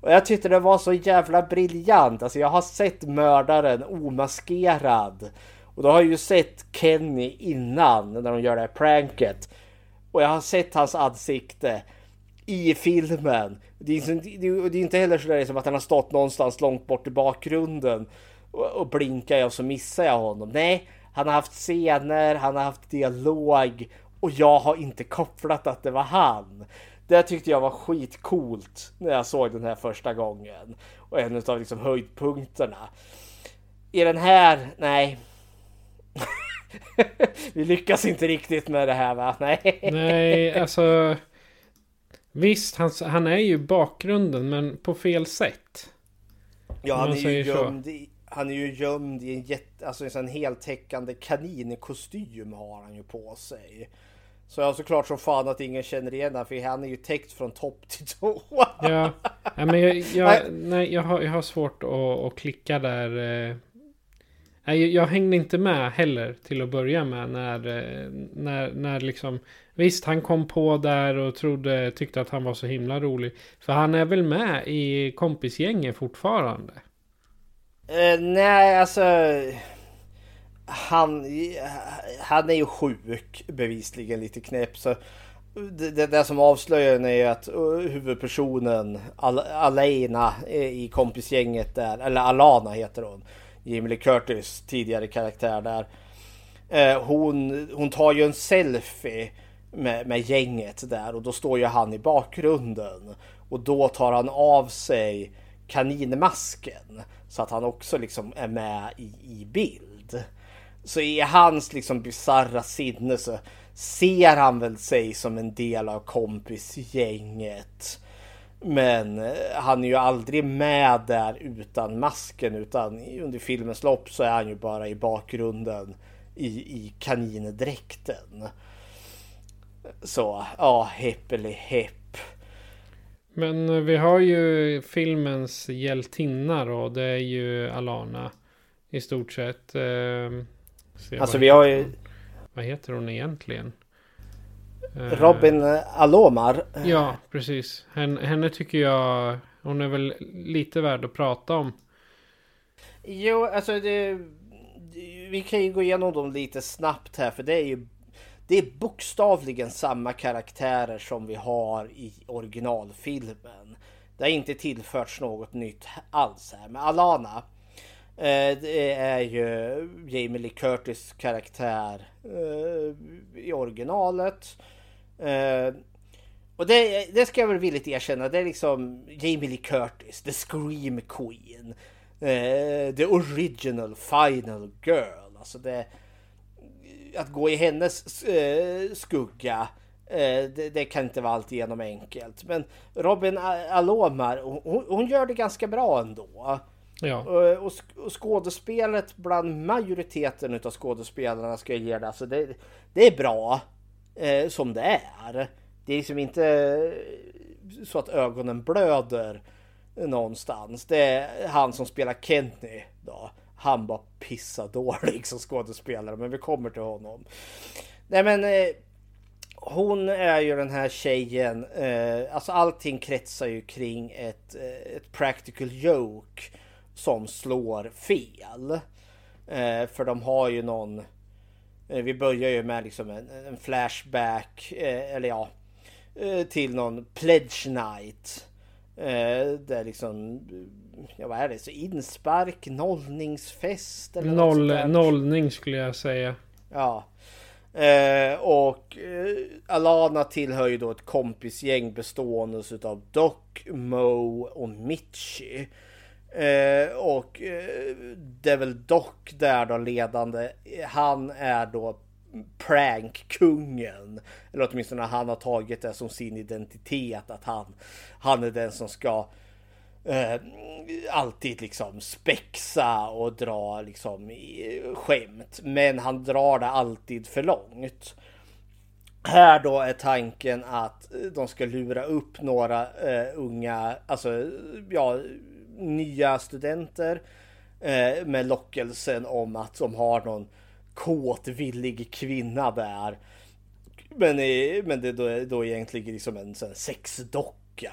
Och jag tyckte det var så jävla briljant. Alltså jag har sett mördaren omaskerad. Och då har jag ju sett Kenny innan när de gör det här pranket. Och jag har sett hans ansikte i filmen. Det är, det är inte heller sådär som att han har stått någonstans långt bort i bakgrunden och, och blinkar och så missar jag honom. Nej, han har haft scener, han har haft dialog och jag har inte kopplat att det var han. Det tyckte jag var skitcoolt när jag såg den här första gången. Och en av liksom höjdpunkterna. I den här, nej. Vi lyckas inte riktigt med det här va? Nej.
Nej, alltså. Visst, han, han är ju bakgrunden men på fel sätt.
Ja, han är, ju gömd i, han är ju gömd i en, jätte, alltså en heltäckande kaninkostym har han ju på sig. Så jag såklart som fan att ingen känner igen honom för han är ju täckt från topp till tå.
ja, ja men jag, jag, nej, jag, har, jag har svårt att, att klicka där. Eh. Nej, jag hängde inte med heller till att börja med när, eh, när, när liksom Visst, han kom på där och trodde, tyckte att han var så himla rolig. För han är väl med i kompisgänget fortfarande?
Uh, nej, alltså han, han är ju sjuk bevisligen lite knäpp. Så det, det, det som avslöjar är att eh, huvudpersonen Al Alena eh, i kompisgänget där, eller Alana heter hon. Jimmy Lee Curtis tidigare karaktär där. Eh, hon, hon tar ju en selfie med, med gänget där och då står ju han i bakgrunden. Och då tar han av sig kaninmasken så att han också liksom är med i, i bild. Så i hans liksom bizarra sinne så ser han väl sig som en del av kompisgänget. Men eh, han är ju aldrig med där utan masken utan under filmens lopp så är han ju bara i bakgrunden i, i kanindräkten. Så ja, hepp eller hepp.
Men eh, vi har ju filmens hjältinna då. Det är ju Alana. I stort sett. Ehm, Eh,
alltså vi har ju...
Vad heter hon egentligen?
Eh, Robin Alomar.
Ja, precis. Henne, henne tycker jag... Hon är väl lite värd att prata om.
Jo, alltså det... Vi kan ju gå igenom dem lite snabbt här för det är ju det är bokstavligen samma karaktärer som vi har i originalfilmen. Det har inte tillförts något nytt alls här. Men Alana, eh, Eh, det är ju Jamie Lee Curtis karaktär eh, i originalet. Eh, och det, det ska jag väl villigt erkänna, det är liksom Jamie Lee Curtis, the Scream Queen. the original final girl. Alltså det att gå i hennes skugga det, det, kan inte vara alltigenom enkelt. Men Robin Alomar, hon, hon gör det ganska bra ändå.
Ja.
Eh, och, och, skådespelet bland majoriteten av skådespelarna ska jag ge det. Alltså det, det är bra eh, som det är. Det är liksom inte eh, så att ögonen blöder någonstans. Det är han som spelar Kenny då han bara pissar dålig som skådespelare. Men vi kommer till honom. Nej men eh, hon är ju den här tjejen. Eh, alltså allting kretsar ju kring ett, eh, ett practical joke som slår fel. Eh, för de har ju någon. Eh, vi börjar ju med liksom en, en flashback eh, eller ja till någon pledge night. där liksom ja vad är det, så inspark, nollningsfest eller
Noll, Nollning skulle jag säga.
Ja. Eh, och eh, Alana tillhör ju då ett kompisgäng bestående av Doc, Mo och Mitchie. Eh, och eh, det är väl dock där då ledande. Han är då prankkungen. Eller åtminstone han har tagit det som sin identitet. Att han, han är den som ska eh, alltid liksom spexa och dra liksom i eh, skämt. Men han drar det alltid för långt. Här då är tanken att de ska lura upp några eh, unga, alltså ja, nya studenter eh, med lockelsen om att de har någon kåtvillig kvinna där. Men, eh, men det är då, då egentligen liksom en sån sexdocka.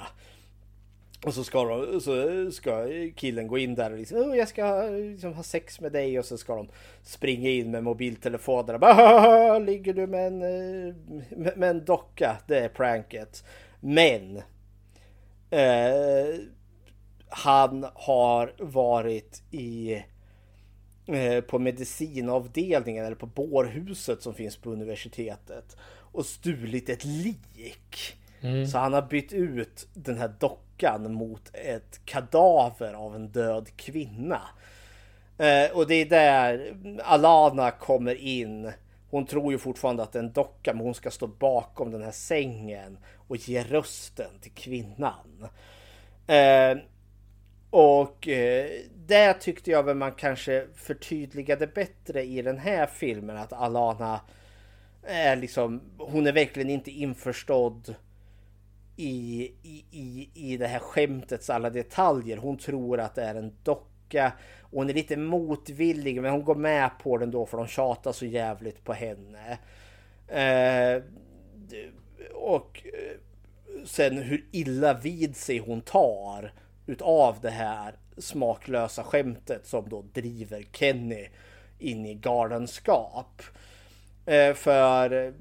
Och så ska, de, så ska killen gå in där och liksom, oh, jag ska liksom ha sex med dig och så ska de springa in med mobiltelefonerna. Bara, ligger du med en, med, med en docka? Det är pranket. Men eh, han har varit i eh, på medicinavdelningen eller på bårhuset som finns på universitetet och stulit ett lik. Mm. Så han har bytt ut den här dockan mot ett kadaver av en död kvinna. Eh, och det är där Alana kommer in. Hon tror ju fortfarande att det är en docka men hon ska stå bakom den här sängen och ge rösten till kvinnan. Eh, och eh, det tyckte jag väl man kanske förtydligade bättre i den här filmen att Alana är liksom, hon är verkligen inte införstådd i, i, i, i det här skämtets alla detaljer. Hon tror att det är en docka och hon är lite motvillig men hon går med på den då för de tjatar så jävligt på henne. Eh, och eh, sen hur illa vid sig hon tar utav det här smaklösa skämtet som då driver Kenny in i galenskap. Eh, för eh,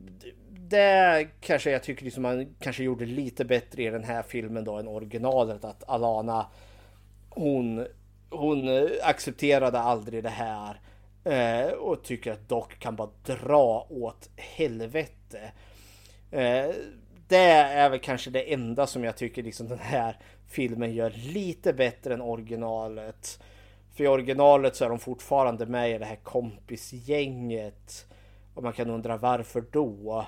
det kanske jag tycker liksom man kanske gjorde lite bättre i den här filmen då än originalet. Att Alana hon, hon eh, accepterade aldrig det här. Och tycker att Doc kan bara dra åt helvete. Det är väl kanske det enda som jag tycker liksom den här filmen gör lite bättre än originalet. För i originalet så är de fortfarande med i det här kompisgänget. Och man kan undra varför då?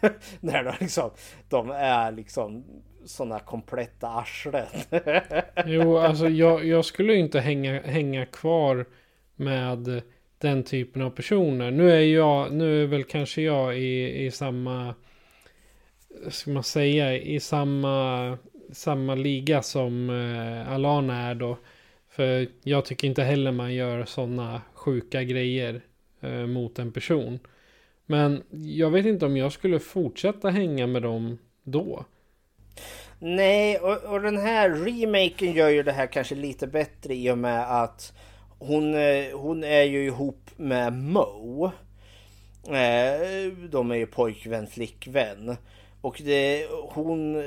När de, liksom, de är liksom sådana kompletta arslen.
jo, alltså jag, jag skulle inte hänga, hänga kvar med den typen av personer. Nu är jag, nu är väl kanske jag i, i samma, ska man säga, i samma samma liga som eh, Alana är då. För jag tycker inte heller man gör sådana sjuka grejer eh, mot en person. Men jag vet inte om jag skulle fortsätta hänga med dem då.
Nej, och, och den här remaken gör ju det här kanske lite bättre i och med att hon, eh, hon är ju ihop med Mo. Eh, de är ju pojkvän, flickvän. Och det, hon, eh,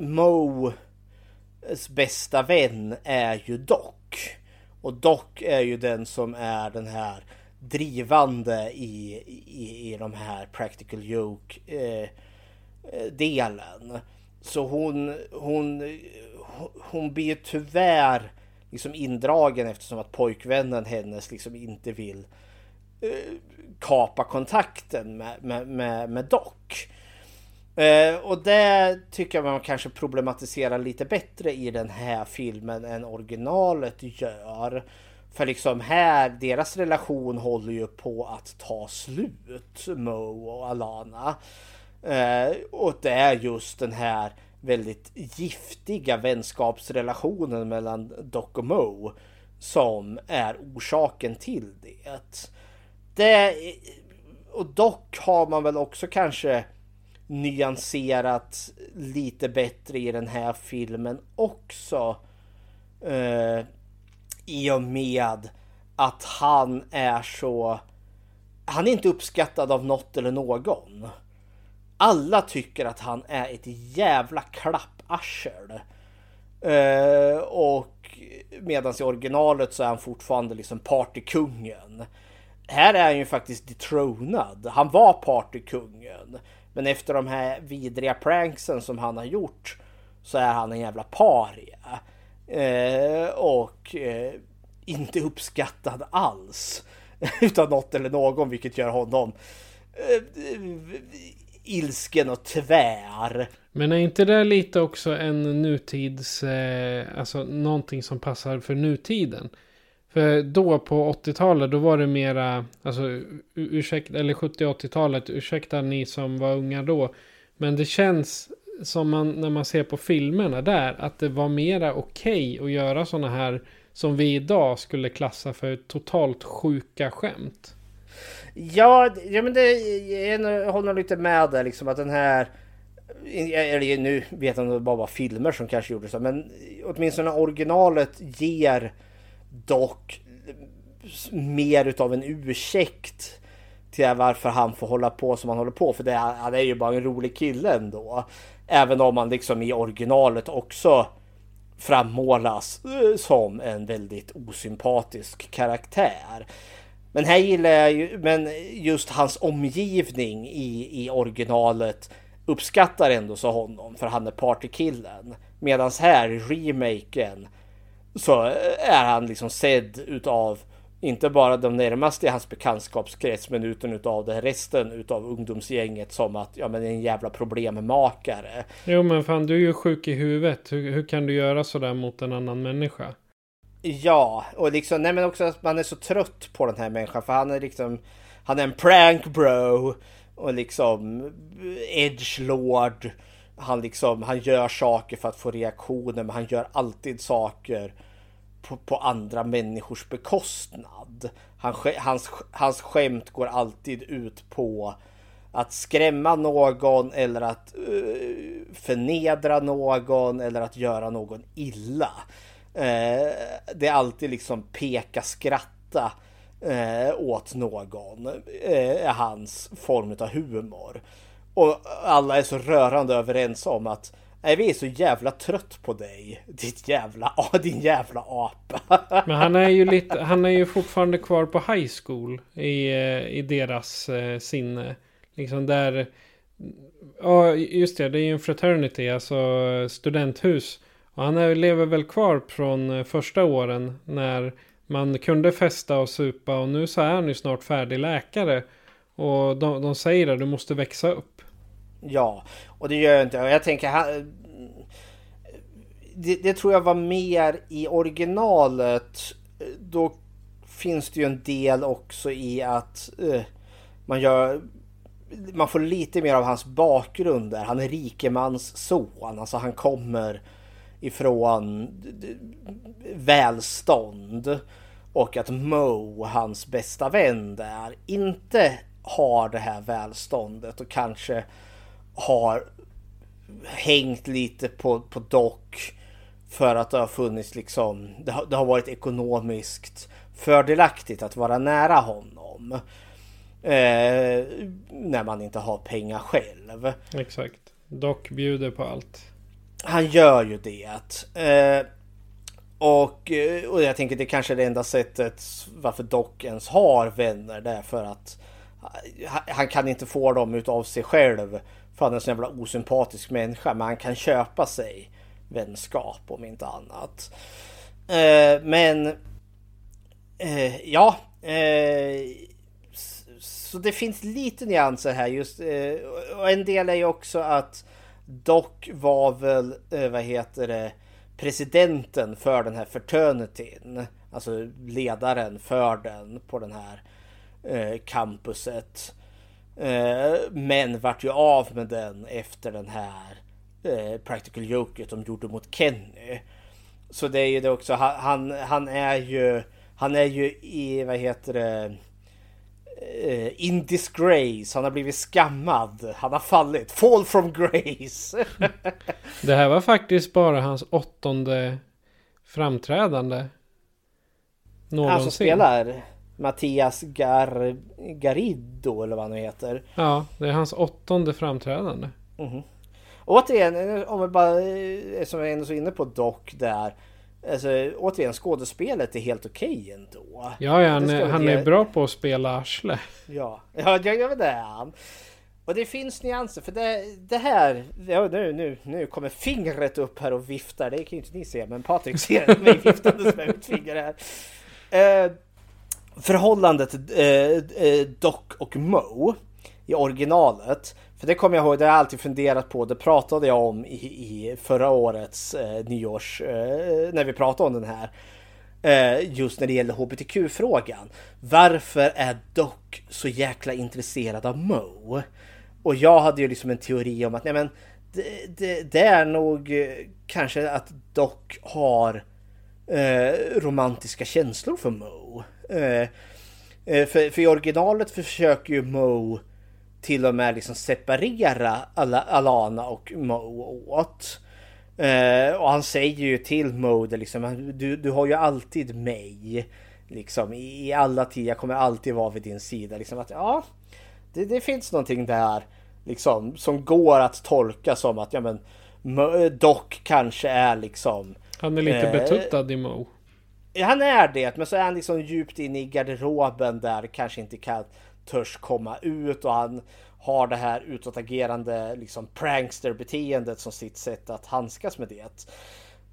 Moes bästa vän är ju Doc. Och Doc är ju den som är den här drivande i, i, i de här practical joke eh, delen. Så hon, hon, hon blir tyvärr liksom indragen eftersom att pojkvännen hennes liksom inte vill eh, kapa kontakten med, med, med, med Doc. Eh, och det tycker jag man kanske problematiserar lite bättre i den här filmen än originalet gör. För liksom här, deras relation håller ju på att ta slut, Mo och Alana. Eh, och det är just den här väldigt giftiga vänskapsrelationen mellan Doc och Mo som är orsaken till det. det och dock har man väl också kanske nyanserat lite bättre i den här filmen också. Eh, I och med att han är så... Han är inte uppskattad av något eller någon. Alla tycker att han är ett jävla klapparsel. Eh, och medan i originalet så är han fortfarande liksom partykungen. här är han ju faktiskt detronad. Han var partykungen. Men efter de här vidriga pranksen som han har gjort så är han en jävla paria. Eh, och eh, inte uppskattad alls. Utav något eller någon vilket gör honom eh, ilsken och tvär.
Men är inte det lite också en nutids, eh, alltså någonting som passar för nutiden? För då på 80-talet då var det mera, alltså ursäkta, eller 70-80-talet, ursäkta ni som var unga då. Men det känns som man, när man ser på filmerna där, att det var mera okej okay att göra sådana här som vi idag skulle klassa för totalt sjuka skämt.
Ja, ja men det, jag håller lite med där liksom att den här eller nu vet jag inte det bara var filmer som kanske gjorde så men åtminstone originalet ger dock mer utav en ursäkt till varför han får hålla på som han håller på. För det, han är ju bara en rolig kille ändå. Även om han liksom i originalet också frammålas eh, som en väldigt osympatisk karaktär. Men här gillar jag ju, men just hans omgivning i, i originalet uppskattar ändå så honom för han är partykillen. Medan här i remaken så är han liksom sedd utav inte bara de närmaste i hans bekantskapskrets men utan utav det resten utav ungdomsgänget som att ja men en jävla problemmakare.
Jo men fan du är ju sjuk i huvudet. Hur, hur kan du göra sådär mot en annan människa?
Ja, och liksom nej men också att man är så trött på den här människan för han är liksom han är en prank bro och liksom edge lord. Han liksom han gör saker för att få reaktioner men han gör alltid saker på, på andra människors bekostnad. Han, hans, hans skämt går alltid ut på att skrämma någon eller att uh, förnedra någon eller att göra någon illa. Uh, det är alltid liksom peka skratta uh, åt någon. är hans form av humor. Och alla är så rörande överens om att Nej, vi är så jävla trött på dig. Ditt jävla, din jävla apa.
Men han är ju lite, han är ju fortfarande kvar på high school i, eh, i deras eh, sinne. Liksom där, ja just det, det är ju en fraternity, alltså studenthus. Och han är, lever väl kvar från eh, första åren när man kunde festa och supa och nu så är han ju snart färdig läkare. Och de, de säger att du måste växa upp.
Ja, och det gör jag inte. Jag tänker, det, det, tror jag var mer i originalet. Då finns det ju en del också i att uh, man gör man får lite mer av hans bakgrund där. Han är rikemans son. Alltså han kommer ifrån välstånd. Och att Mo, hans bästa vän där, inte har det här välståndet och kanske har hängt lite på, på dock för att det har funnits liksom, det har, det har varit ekonomiskt fördelaktigt att vara nära honom. Eh, när man inte har pengar själv.
Exakt. Dock bjuder på allt.
Han gör ju det. Eh, och, och jag tänker det kanske är det enda sättet varför Doc ens har vänner. Det är för att han kan inte få dem utav sig själv. Fan, en sån jävla osympatisk människa. Men han kan köpa sig vänskap om inte annat. Eh, men eh, ja. Eh, så det finns lite nyanser här just. Eh, och en del är ju också att Doc var väl, eh, vad heter det, presidenten för den här fraternityn. Alltså ledaren för den på den här eh, campuset. Eh, men vart ju av med den efter den här eh, practical joket de gjorde mot Kenny. Så det är ju det också. Han, han är ju. Han är ju i vad heter det? Eh, in disgrace. Han har blivit skammad. Han har fallit. Fall from grace.
det här var faktiskt bara hans åttonde framträdande.
Någonsin. Han som spelar Mattias Gar Garrido eller vad han nu heter.
Ja, det är hans åttonde framträdande.
Mm -hmm. Återigen, om vi bara, som jag ändå så inne på dock där. Alltså återigen, skådespelet är helt okej okay ändå.
Ja, ja han, är, han är bra på att spela arsle.
Ja, ja, ja det är han. Och det finns nyanser för det, det här, ja, nu, nu, nu kommer fingret upp här och viftar. Det kan ju inte ni se, men Patrik ser mig viftandes med mitt finger här. Eh, förhållandet eh, eh, Doc och Mo i originalet. För det kommer jag ihåg, det har jag alltid funderat på. Det pratade jag om i, i förra årets eh, nyårs, eh, när vi pratade om den här. Eh, just när det gäller hbtq-frågan. Varför är Doc så jäkla intresserad av Mo? Och jag hade ju liksom en teori om att nej men det, det, det är nog eh, kanske att Doc har eh, romantiska känslor för Mo. Eh, eh, för, för i originalet försöker ju Mo till och med liksom separera Alana och Mo åt. Eh, och han säger ju till Mo liksom, du, du har ju alltid mig. Liksom i, i alla tider, jag kommer alltid vara vid din sida. Liksom att ja, det, det finns någonting där liksom som går att tolka som att ja men Doc kanske är liksom
Han är lite eh, betuttad i Mo.
Han är det, men så är han liksom djupt inne i garderoben där kanske inte kan törs komma ut och han har det här utåtagerande liksom prankster-beteendet som sitt sätt att handskas med det.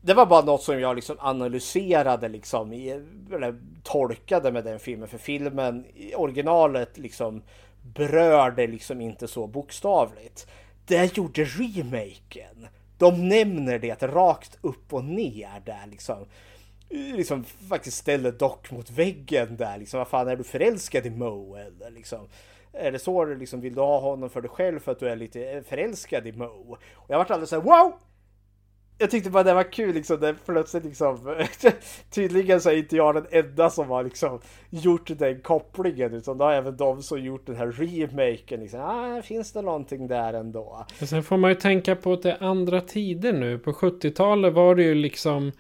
Det var bara något som jag liksom analyserade liksom, i, eller tolkade med den filmen. För filmen, originalet liksom berörde liksom inte så bokstavligt. Det gjorde remaken. De nämner det rakt upp och ner där liksom. Liksom faktiskt ställer Doc mot väggen där liksom. Vad fan är du förälskad i Mo eller liksom? Är det så du liksom vill du ha honom för dig själv för att du är lite eh, förälskad i Mo? Och jag vart alldeles såhär wow! jag tyckte bara det var kul liksom, det plötsligt liksom, tydligen så är inte jag den enda som har liksom gjort den kopplingen, utan då har även de som gjort den här remaken liksom, ah, finns det någonting där ändå?
Och sen får man ju tänka på att det är andra tider nu, på 70-talet var det ju liksom,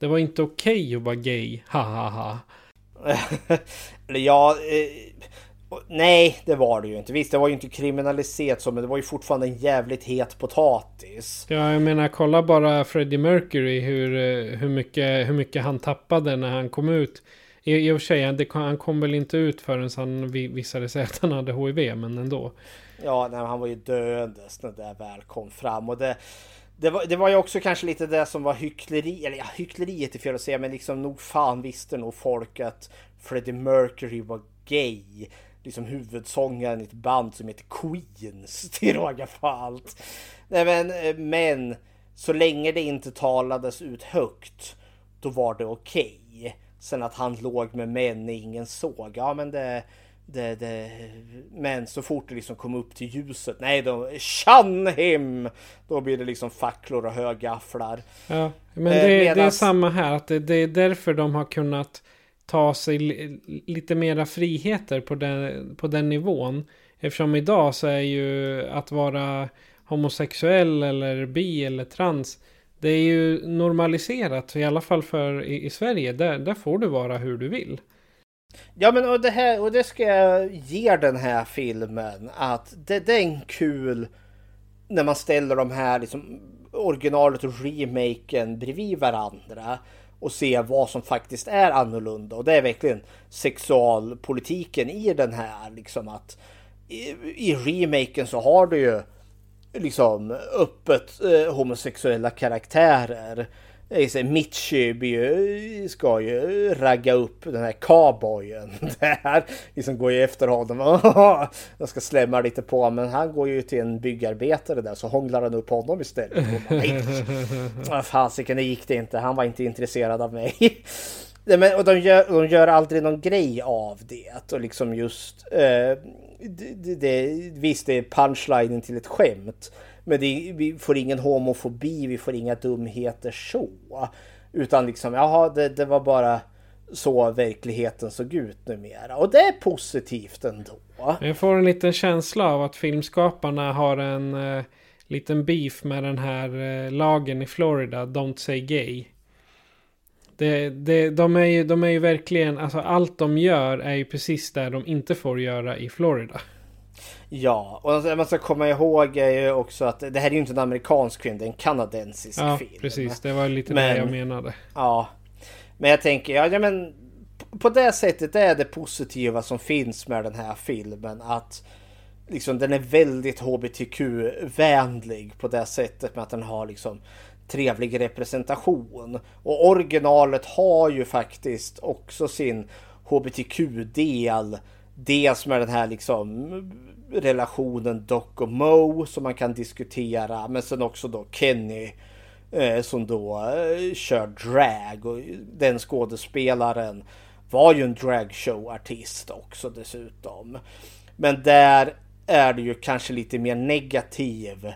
det var inte okej okay att vara gay, ha ha ha.
ja, eh, Nej, det var det ju inte. Visst, det var ju inte kriminaliserat så, men det var ju fortfarande en jävligt het potatis.
Ja, jag menar, kolla bara Freddie Mercury, hur, eh, hur, mycket, hur mycket han tappade när han kom ut. I, i och för sig, det, han kom väl inte ut förrän han visade sig att han hade HIV, men ändå.
Ja, nej, han var ju döendes när det väl kom fram. Och det, det, var, det var ju också kanske lite det som var hyckleri, eller ja, hyckleriet är fel att säga, men liksom nog fan visste nog folk att Freddie Mercury var gay liksom huvudsångaren i ett band som heter Queens till råga på allt. Nej, men, eh, men så länge det inte talades ut högt då var det okej. Okay. Sen att han låg med män ingen såg. Ja men det, det, det, men så fort det liksom kom upp till ljuset, nej då, shun him! Då blir det liksom facklor och högafflar.
Ja, men det, eh, medans... det är samma här, att det, det, är därför de har kunnat ta sig lite mera friheter på den, på den nivån. Eftersom idag så är ju att vara homosexuell eller bi eller trans. Det är ju normaliserat i alla fall för i, i Sverige. Där, där får du vara hur du vill.
Ja men och det här och det ska jag ge den här filmen att det, det är en kul när man ställer de här liksom originalet och remaken bredvid varandra och se vad som faktiskt är annorlunda. Och det är verkligen sexualpolitiken i den här. Liksom att i, i remaken så har du ju liksom öppet eh, homosexuella karaktärer. Mitchie ska ju ragga upp den här cowboyen där. Liksom går ju efter honom. Jag ska slämma lite på men han går ju till en byggarbetare där så hånglar han upp honom istället. Fasiken, det gick det inte. Han var inte intresserad av mig. men, och de gör, de gör aldrig någon grej av det. Och liksom just... Eh, det, det, visst, det är punchlinen till ett skämt. Men det, vi får ingen homofobi, vi får inga dumheter så. Utan liksom, jaha, det, det var bara så verkligheten såg ut numera. Och det är positivt ändå.
Jag får en liten känsla av att filmskaparna har en eh, liten beef med den här eh, lagen i Florida, Don't Say Gay. Det, det, de, är ju, de är ju verkligen, alltså allt de gör är ju precis det de inte får göra i Florida.
Ja, och man ska komma ihåg är ju också att det här är ju inte en amerikansk film, det är en kanadensisk
ja,
film.
precis. Det var lite Men, det jag menade.
Ja, Men jag tänker, ja, ja men på det sättet är det positiva som finns med den här filmen att liksom den är väldigt hbtq-vänlig på det sättet med att den har liksom trevlig representation. Och originalet har ju faktiskt också sin hbtq-del. Dels med den här liksom relationen Doc och Mo som man kan diskutera. Men sen också då Kenny eh, som då eh, kör drag. Och den skådespelaren var ju en dragshowartist också dessutom. Men där är det ju kanske lite mer negativ.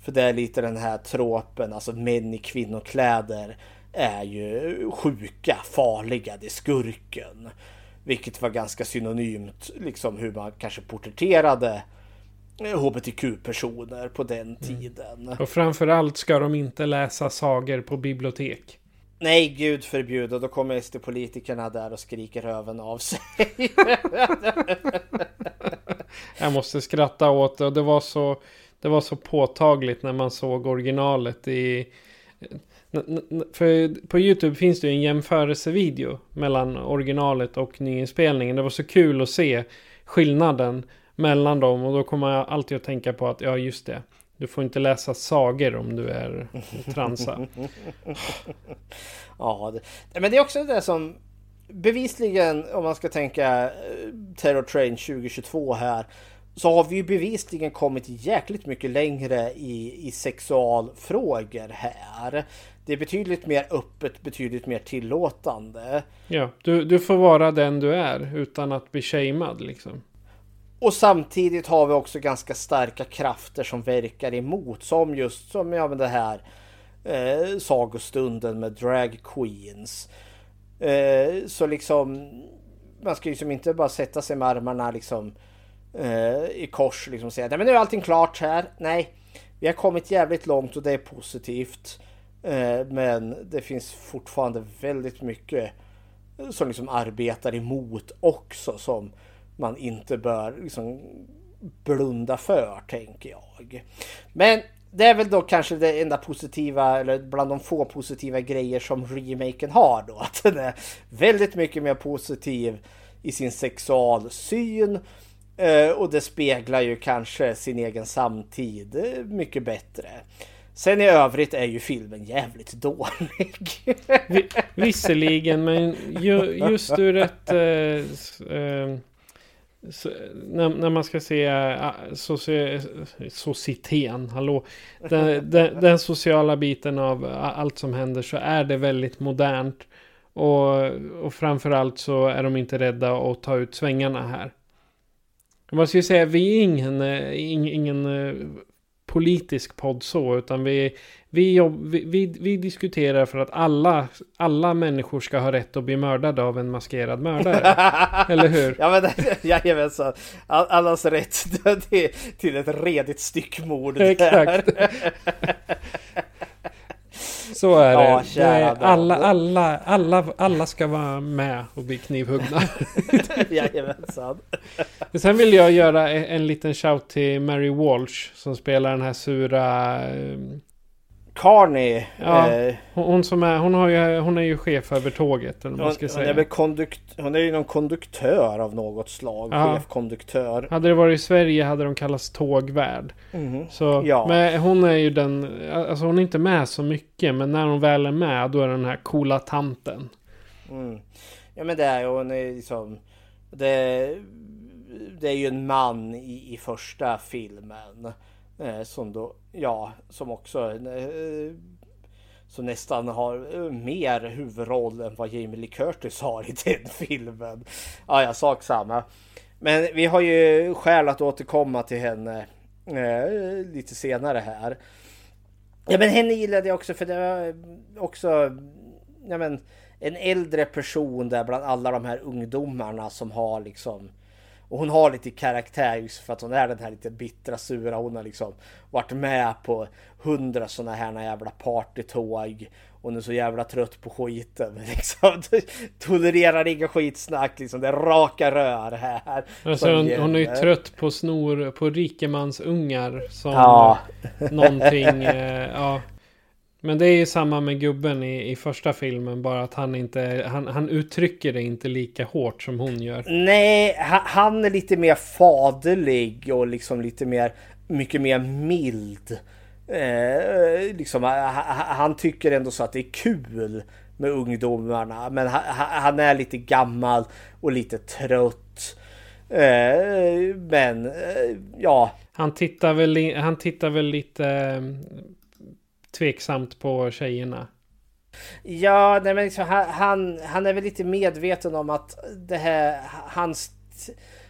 För det är lite den här tråpen, alltså män i kvinnokläder är ju sjuka, farliga, det är skurken. Vilket var ganska synonymt, liksom hur man kanske porträtterade hbtq-personer på den tiden. Mm.
Och framförallt ska de inte läsa sagor på bibliotek.
Nej, gud förbjude. Då kommer SD-politikerna där och skriker röven av sig.
Jag måste skratta åt det. Och det var så, det var så påtagligt när man såg originalet i... För på YouTube finns det ju en jämförelsevideo mellan originalet och nyinspelningen. Det var så kul att se skillnaden mellan dem. Och då kommer jag alltid att tänka på att, ja just det. Du får inte läsa sagor om du är transa.
ja, det, men det är också det som bevisligen om man ska tänka eh, Terror Train 2022 här så har vi ju bevisligen kommit jäkligt mycket längre i, i sexualfrågor här. Det är betydligt mer öppet, betydligt mer tillåtande.
Ja, du, du får vara den du är utan att bli shamed liksom.
Och samtidigt har vi också ganska starka krafter som verkar emot. Som just som ja, det här eh, sagostunden med drag queens. Eh, så liksom man ska ju liksom inte bara sätta sig med armarna liksom eh, i kors liksom och säga nej men nu är allting klart här. Nej, vi har kommit jävligt långt och det är positivt. Eh, men det finns fortfarande väldigt mycket som liksom arbetar emot också som man inte bör liksom blunda för tänker jag. Men det är väl då kanske det enda positiva eller bland de få positiva grejer som remaken har då. Att den är väldigt mycket mer positiv i sin sexualsyn. Eh, och det speglar ju kanske sin egen samtid eh, mycket bättre. Sen i övrigt är ju filmen jävligt dålig.
Visserligen, men ju, just ur ett... Eh, eh, så, när, när, man ska se äh, soci, societeten, hallå. Den, den, den, sociala biten av allt som händer så är det väldigt modernt. Och, och framförallt så är de inte rädda att ta ut svängarna här. Vad ska jag säga, vi är ingen, eh, ingen, ingen politisk podd så, utan vi, vi, vi, vi, diskuterar för att alla, alla människor ska ha rätt att bli mördade av en maskerad mördare. Eller hur?
Ja, men jajamensan. Allas rätt till ett redigt styckmord.
Exakt. Så är ja, det. det alla, alla, alla, alla ska vara med och bli knivhuggna.
Jajamensan.
Sen vill jag göra en liten shout till Mary Walsh som spelar den här sura
Carney.
Ja, eh, hon, som är, hon, har ju, hon är ju chef över tåget. Eller
hon,
ska hon,
säga. Är kondukt, hon är ju någon konduktör av något slag. Ja. Chefkonduktör.
Hade det varit i Sverige hade de kallats tågvärd. Mm. Så, ja. Men hon är ju den, alltså hon är inte med så mycket. Men när hon väl är med då är den här coola tanten.
Mm. Ja men det är hon är liksom. Det, det är ju en man i, i första filmen. Eh, som då, ja, som också eh, som nästan har eh, mer huvudroll än vad Jamie Lee Curtis har i den filmen. Ja, ja, sak samma. Men vi har ju skäl att återkomma till henne eh, lite senare här. Ja, men henne gillade jag också för det var också ja, men, en äldre person där bland alla de här ungdomarna som har liksom och hon har lite karaktär just för att hon är den här lite bittra, sura. Hon har liksom varit med på hundra sådana här jävla partytåg. Hon är så jävla trött på skiten. Liksom. Tolererar inga skitsnack liksom. Det är raka rör här.
Alltså, hon, hon, är ju trött på snor på rikemansungar. Som ja. någonting. Eh, ja. Men det är ju samma med gubben i, i första filmen. Bara att han inte... Han, han uttrycker det inte lika hårt som hon gör.
Nej, ha- han är lite mer faderlig och liksom lite mer, mycket mer mild. Eh, liksom, ha- ha- han tycker ändå så att det är kul med ungdomarna. Men ha- ha- han är lite gammal och lite trött. Eh, men eh, ja,
Han tittar väl, han tittar väl lite tveksamt på tjejerna.
Ja, nej men liksom, han, han, han är väl lite medveten om att det här, hans,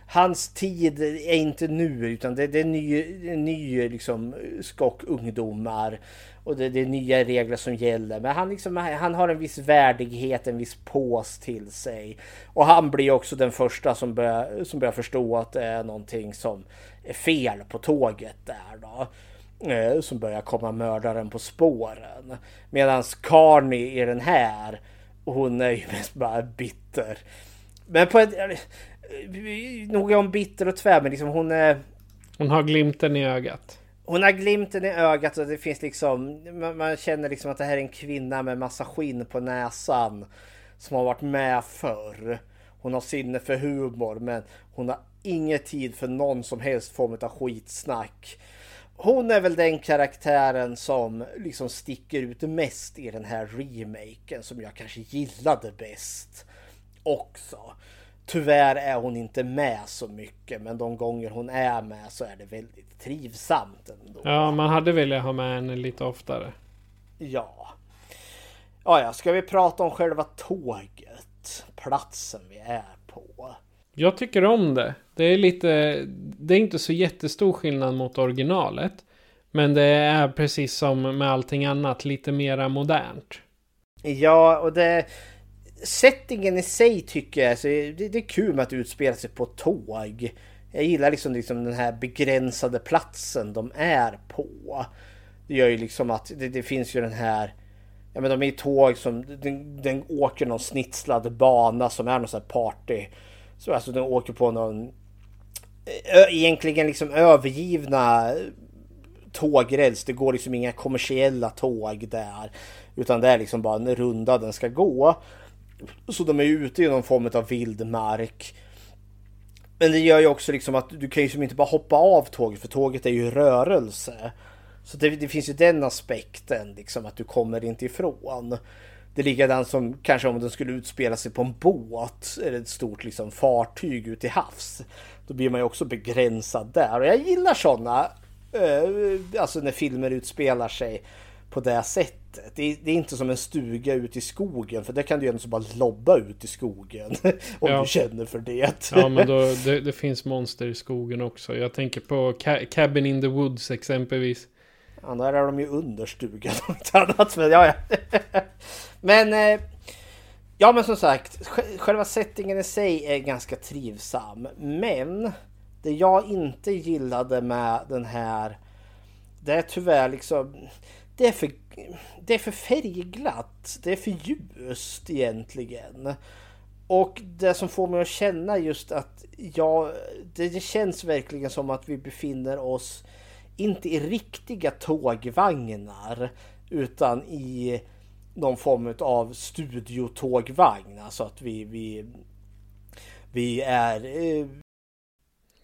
hans tid är inte nu utan det, det är ny, en ny liksom, skock ungdomar och det, det är nya regler som gäller. Men han, liksom, han har en viss värdighet, en viss pås till sig. Och han blir också den första som börjar, som börjar förstå att det är någonting som är fel på tåget där då eh, som börjar komma mördaren på spåren. Medan Carney i den här, hon är ju mest bara bitter. Men på ett... eh, Nog är hon bitter och tvär, men liksom hon är...
Hon har glimten i ögat.
Hon har glimten i ögat och det finns liksom... Man, man känner liksom att det här är en kvinna med massa skinn på näsan. Som har varit med förr. Hon har sinne för humor men hon har ingen tid för någon som helst form av skitsnack. Hon är väl den karaktären som liksom sticker ut mest i den här remaken som jag kanske gillade bäst också. Tyvärr är hon inte med så mycket men de gånger hon är med så är det väldigt trivsamt ändå.
Ja, man hade velat ha med henne lite oftare.
Ja. Ja, ja, ska vi prata om själva tåget? Platsen vi är på.
Jag tycker om det. Det är lite... Det är inte så jättestor skillnad mot originalet. Men det är precis som med allting annat lite mera modernt.
Ja, och det... Settingen i sig tycker jag, så det, det är kul med att utspela sig på tåg. Jag gillar liksom, liksom den här begränsade platsen de är på. Det gör ju liksom att det, det finns ju den här... Ja men de är i tåg som... Den, den åker någon snitslad bana som är någon sån här party. Så alltså de åker på någon... Egentligen liksom övergivna tågräls. Det går liksom inga kommersiella tåg där. Utan det är liksom bara en runda den ska gå. Så de är ute i någon form av vildmark. Men det gör ju också liksom att du kan ju liksom inte bara hoppa av tåget för tåget är ju i rörelse. Så det, det finns ju den aspekten liksom att du kommer inte ifrån. Det är likadant som kanske om den skulle utspela sig på en båt eller ett stort liksom fartyg ute i havs. Då blir man ju också begränsad där och jag gillar sådana. Eh, alltså när filmer utspelar sig på det sättet. Det är, det är inte som en stuga ute i skogen för det kan du ju ändå bara lobba ut i skogen. om
Ja.
du känner för det.
Ja, men då, det, det finns monster i skogen också. Jag tänker på Ca- Cabin in the Woods exempelvis.
Ja, där är de ju under stugan om inte annat. Men, ja, ja. men, eh, ja, men som sagt, sj- själva settingen i sig är ganska trivsam. Men det jag inte gillade med den här, det är tyvärr liksom, det är för, det är för färgglatt. Det är för ljust egentligen. Och det som får mig att känna just att ja, det, det känns verkligen som att vi befinner oss inte i riktiga tågvagnar utan i någon form av studiotågvagn. Alltså att vi, vi, vi är... Eh,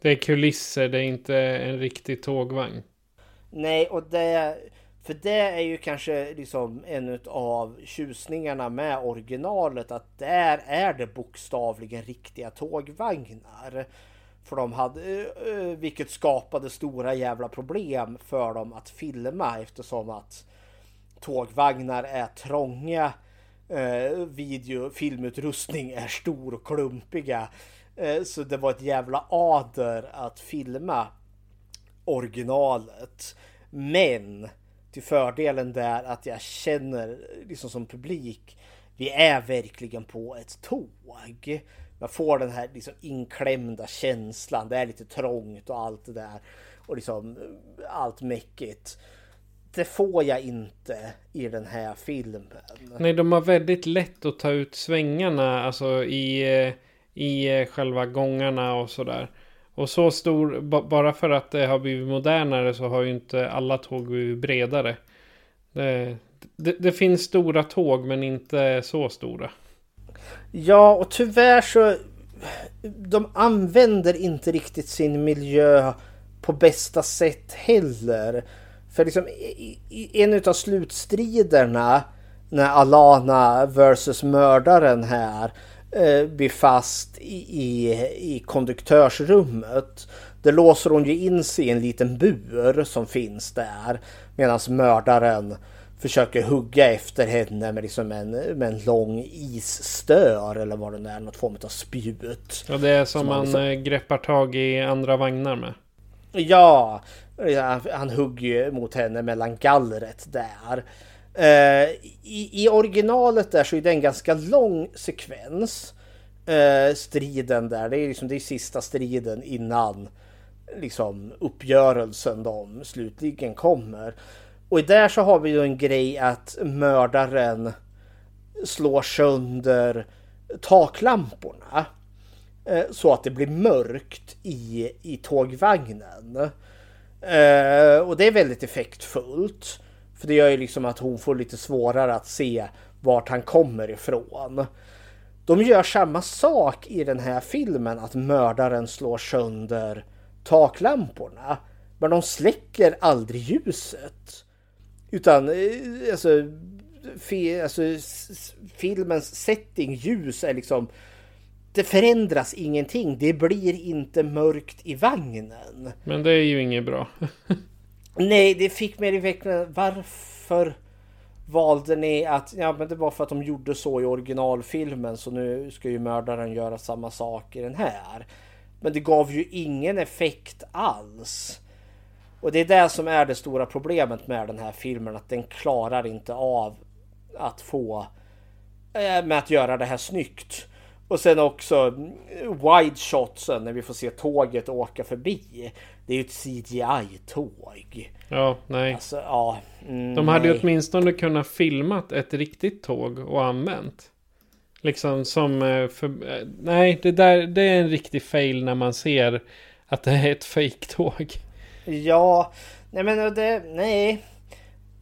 Det är kulisser, det är inte en riktig tågvagn.
nej, och det... För det är ju kanske liksom en av tjusningarna med originalet att där är det bokstavligen riktiga tågvagnar. För de hade, eh, vilket skapade stora jävla problem för dem att filma eftersom att tågvagnar är trånga. Eh, video, filmutrustning är stor och klumpiga. Eh, så det var ett jävla ader att filma originalet. Men till fördelen där att jag känner liksom som publik. Vi är verkligen på ett tåg. Man får den här liksom inklämda känslan. Det är lite trångt och allt det där. Och liksom allt mäckigt. Det får jag inte i den här filmen.
Nej, de har väldigt lätt att ta ut svängarna, alltså i, i själva gångarna och sådär. Och så stor, ba- bara för att det har blivit modernare så har ju inte alla tåg blivit bredare. Det, det, det finns stora tåg men inte så stora.
Ja, och tyvärr så... De använder inte riktigt sin miljö på bästa sätt heller. För liksom i, i en av slutstriderna när Alana versus mördaren här eh, blir fast i, i, i konduktörsrummet. Där låser hon ju in sig i en liten bur som finns där. Medan mördaren försöker hugga efter henne med, liksom en, med en lång isstör eller vad det är, något form av spjut.
Ja, det är som,
Som
man
liksom-
eh, greppar tag i andra vagnar med.
Ja, han hugger ju mot henne mellan gallret där. Eh, I, I originalet där så är det en ganska lång sekvens. Eh, striden där, det är liksom det är sista striden innan liksom uppgörelsen de slutligen kommer. Och där så har vi ju en grej att mördaren slår sönder taklamporna. Eh, så att det blir mörkt i, i tågvagnen. Eh, och det är väldigt effektfullt. För det gör ju liksom att hon får lite svårare att se vart han kommer ifrån. De gör samma sak i den här filmen, att mördaren slår sönder taklamporna. Men de släcker aldrig ljuset. Utan eh, alltså, fi, alltså filmens setting, ljus är liksom det förändras ingenting. Det blir inte mörkt i vagnen.
Men det är ju inget bra.
Nej, det fick mig verkligen... Varför valde ni att... Ja, men det var för att de gjorde så i originalfilmen så nu ska ju mördaren göra samma sak i den här. Men det gav ju ingen effekt alls. Och det är det som är det stora problemet med den här filmen. Att den klarar inte av att få... eh, Med att göra det här snyggt. Och sen också wide shotsen när vi får se tåget åka förbi. Det är ju ett CGI-tåg.
Ja, nej.
Alltså, ja. Mm,
De hade ju åtminstone kunnat filmat ett riktigt tåg och använt. Liksom som eh, för, eh, Nej, det där det är en riktig fail när man ser att det är ett fejktåg.
Ja, nej men det, nej.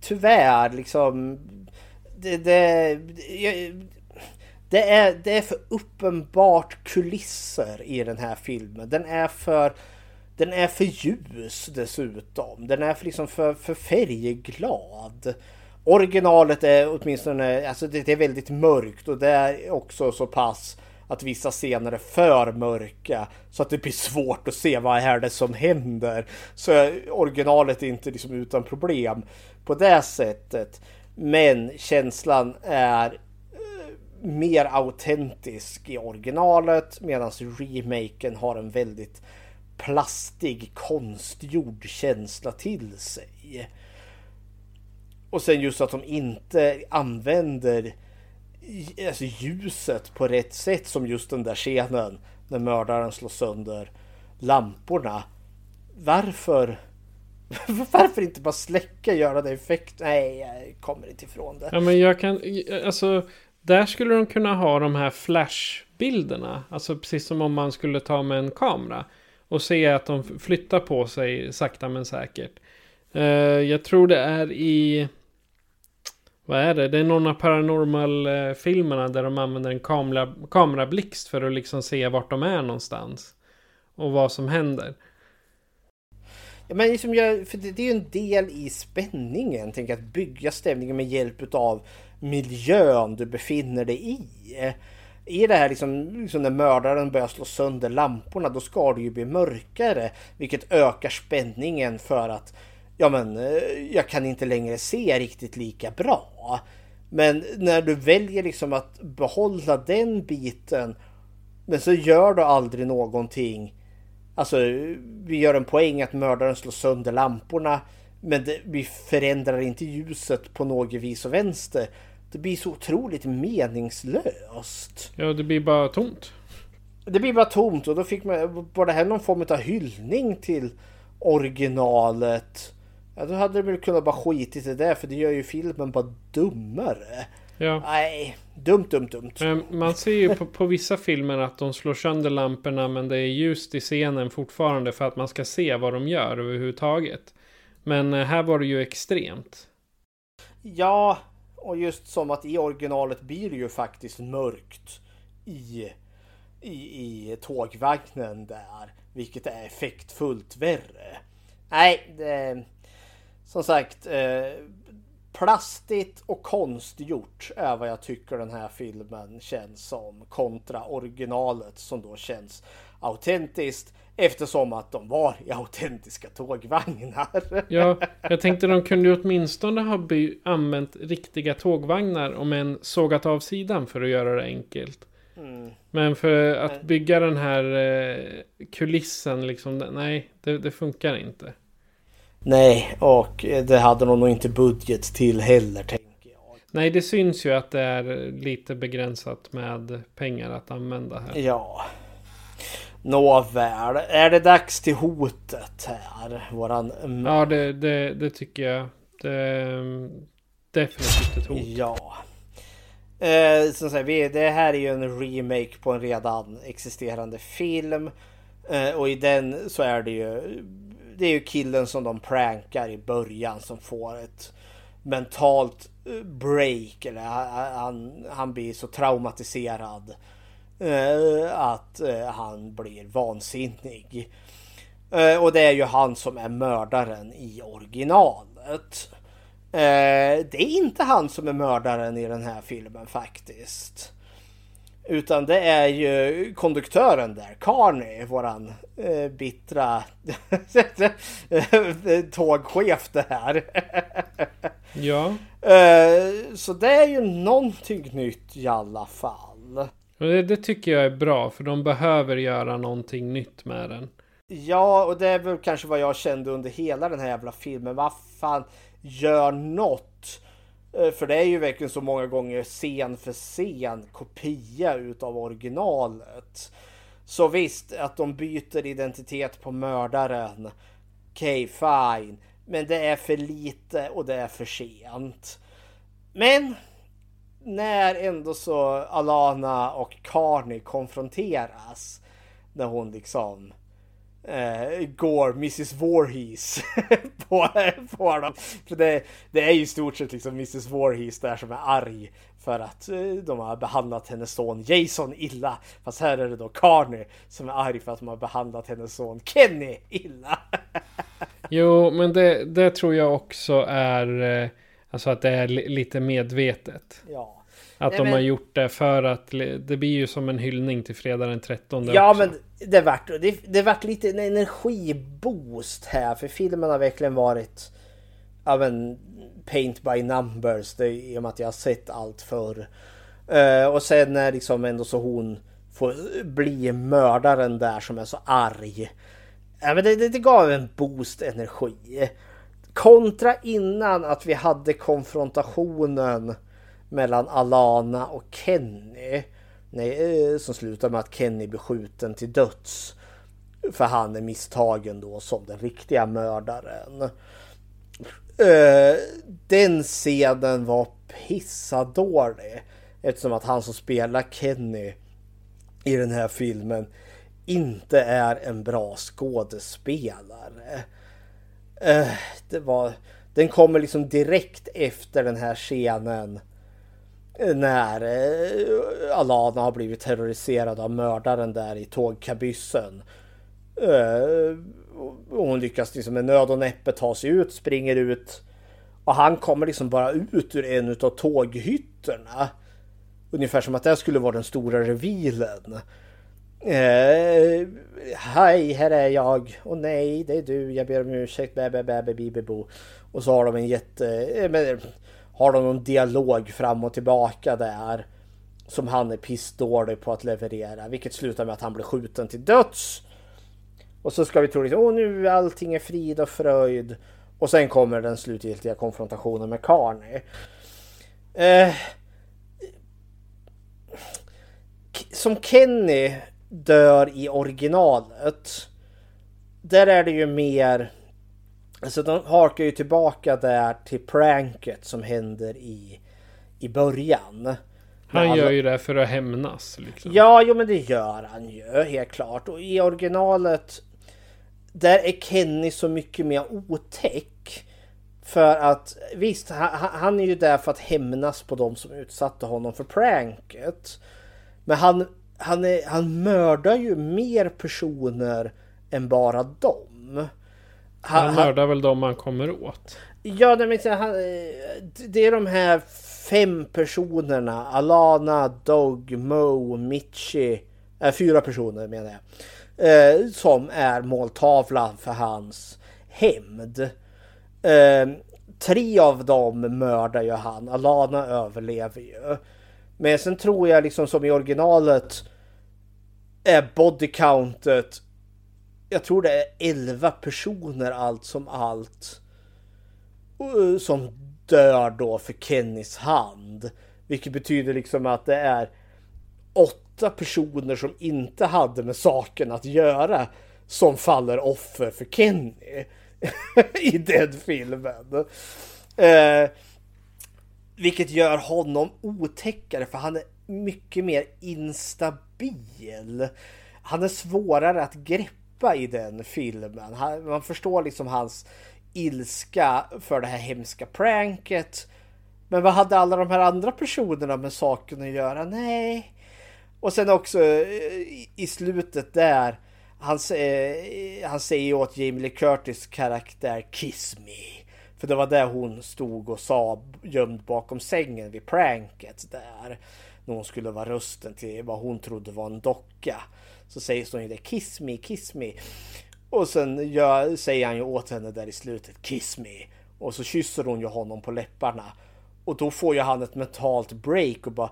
Tyvärr liksom. Det, det, jag- det, är, det är för uppenbart kulisser i den här filmen. Den är för den är för ljus dessutom. Den är för, liksom för, för färgglad. Originalet är åtminstone, alltså det, det är väldigt mörkt och det är också så pass att vissa scener är för mörka så att det blir svårt att se vad är det som händer. Så originalet är inte liksom utan problem på det sättet. Men känslan är mer autentisk i originalet medan remaken har en väldigt plastig, konstgjord känsla till sig. Och sen just att de inte använder alltså ljuset på rätt sätt som just den där scenen när mördaren slår sönder lamporna. Varför? Varför inte bara släcka, göra det effekt? Nej, jag kommer inte ifrån det.
Ja, men jag kan, alltså, där skulle de kunna ha de här flashbilderna. Alltså precis som om man skulle ta med en kamera. Och se att de flyttar på sig sakta men säkert. Uh, jag tror det är i... Vad är det? Det är någon av paranormal-filmerna eh, där de använder en kamera, kamerablixt för att liksom se vart de är någonstans. Och vad som händer.
Ja, men liksom jag, för det, det är ju en del i spänningen. Tänk att bygga stämningen med hjälp av miljön du befinner dig i. I det här liksom, liksom när mördaren börjar slå sönder lamporna då ska det ju bli mörkare. Vilket ökar spänningen för att ja men eh, jag kan inte längre se riktigt lika bra. Men när du väljer liksom att behålla den biten men så gör du aldrig någonting Alltså vi gör en poäng att mördaren slår sönder lamporna. Men det, vi förändrar inte ljuset på något vis och vänster. Det blir så otroligt meningslöst.
Ja, det blir bara tomt.
Det blir bara tomt och då fick man, var det här någon form av hyllning till originalet? Ja, då hade det väl kunnat bara skitit i det för det gör ju filmen bara dummare.
Ja.
Nej, dumt, dumt, dumt.
Men man ser ju på, på vissa filmer att de slår sönder lamporna men det är ljust i scenen fortfarande för att man ska se vad de gör överhuvudtaget. Men eh, här var det ju extremt.
Ja, och just som att i originalet blir det ju faktiskt mörkt i, i, i tågvagnen där. Vilket är effektfullt värre. Nej, det, som sagt. Eh, plastigt och konstgjort är vad jag tycker den här filmen känns som. Kontra originalet som då känns autentiskt. Eftersom att de var i autentiska tågvagnar.
Ja, jag tänkte de kunde åtminstone ha by- använt riktiga tågvagnar om en sågat av sidan för att göra det enkelt.
Mm.
Men för att bygga den här eh, kulissen liksom, nej, det, det funkar inte.
Nej, och det hade de nog inte budget till heller. Tänker jag.
Nej, det syns ju att det är lite begränsat med pengar att använda här.
Ja. Nåväl, är det dags till hotet här? Våran...
Ja, det, det, det tycker jag. Det är definitivt ett hot.
Ja. Eh, som sagt, vi, det här är ju en remake på en redan existerande film. Eh, och i den så är det ju det är ju killen som de prankar i början som får ett mentalt eh, break. Eller han, han blir så traumatiserad att eh, han blir vansinnig. Eh, och det är ju han som är mördaren i originalet. Eh, det är inte han som är mördaren i den här filmen faktiskt. Utan det är ju konduktören där, Carney, våran eh, bittra tågchef det här.
ja.
Eh, så det är ju någonting nytt i alla fall.
Och det, det, tycker jag är bra, för de behöver göra någonting nytt med den.
Ja, och det är väl kanske vad jag kände under hela den här jävla filmen. Vad fan, gör något. Eh, för det är ju verkligen så många gånger scen för scen kopia utav originalet. Så visst, att de byter identitet på mördaren. Okej, okay, fine. Men det är för lite och det är för sent. Men när ändå så Alana och Carney konfronteras. När hon liksom eh, går Mrs Voorhees på, på dem. För det, det är ju i stort sett liksom Mrs Voorhees där som är arg för att eh, de har behandlat hennes son Jason illa. Fast här är det då Carney som är arg för att de har behandlat hennes son Kenny illa.
jo, men det, det tror jag också är eh, alltså att det är lite medvetet.
Ja.
Att Nej, de men... har gjort det för att det blir ju som en hyllning till fredag den 13.
Ja, också. men det vart, det, det vart lite en energiboost här. För filmen har verkligen varit ja, men, paint by numbers. Det, I och med att jag har sett allt förr. Uh, och sen när liksom ändå så hon får bli mördaren där som är så arg. Ja, men det, det, det gav en boost energi. Kontra innan att vi hade konfrontationen mellan Alana och Kenny. Nej, eh, som slutar med att Kenny blir skjuten till döds. För han är misstagen då som den riktiga mördaren. Eh, den scenen var pissadålig. Eftersom att han som spelar Kenny i den här filmen inte är en bra skådespelare. Eh, det var, den kommer liksom direkt efter den här scenen eh, när eh, Alana har blivit terroriserad av mördaren där i tågkabyssen. Eh, hon lyckas liksom med nöd och näppe ta sig ut, springer ut. Och han kommer liksom bara ut ur en av tåghytterna. Ungefär som att det skulle vara den stora revilen. Eh, Hej, här är jag. Och nej, det är du. Jag ber om ursäkt. Bä, bä, bä, bä, bä, bo. Och så har de en jätte... Eh, men, har de någon dialog fram och tillbaka där. Som han är pissdålig på att leverera. Vilket slutar med att han blir skjuten till döds. Och så ska vi tro att åh nu allting är frid och fröjd. Och sen kommer den slutgiltiga konfrontationen med Carney. Eh, som Kenny dör i originalet. Där är det ju mer Alltså de harkar ju tillbaka där till pranket som händer i, i början.
Han alla... gör ju det för att hämnas. Liksom.
Ja, jo men det gör han ju helt klart. Och i originalet där är Kenny så mycket mer otäck. För att visst, han, han är ju där för att hämnas på de som utsatte honom för pranket. Men han, han, är, han mördar ju mer personer än bara dem.
Han, han mördar väl de han kommer åt?
Ja, det, men, han, det är de här fem personerna. Alana, Dog, Mo, Mitchi. Äh, fyra personer menar jag. Eh, som är måltavlan för hans hämnd. Eh, tre av dem mördar ju han. Alana överlever ju. Men sen tror jag liksom som i originalet är body countet jag tror det är 11 personer allt som allt. Eh, som dör då för Kennys hand. Vilket betyder liksom att det är åtta personer som inte hade med saken att göra som faller offer för Kenny i den filmen. Eh, vilket gör honom otäckare för han är mycket mer instabil. Han är svårare att greppa i den filmen. Han, man förstår liksom hans ilska för det här hemska pranket. Men vad hade alla de här andra personerna med saken att göra? Nej. Och sen också eh, i slutet där. Han, eh, han säger åt Jamie Lee Curtis karaktär Kiss me. För det var där hon stod och sa gömd bakom sängen vid pranket där. När hon skulle vara rösten till vad hon trodde var en docka. Så säger hon ju det Kiss me, kiss me. Och sen gör, säger han ju åt henne där i slutet Kiss me. Och så kysser hon ju honom på läpparna. Och då får ju han ett mentalt break och bara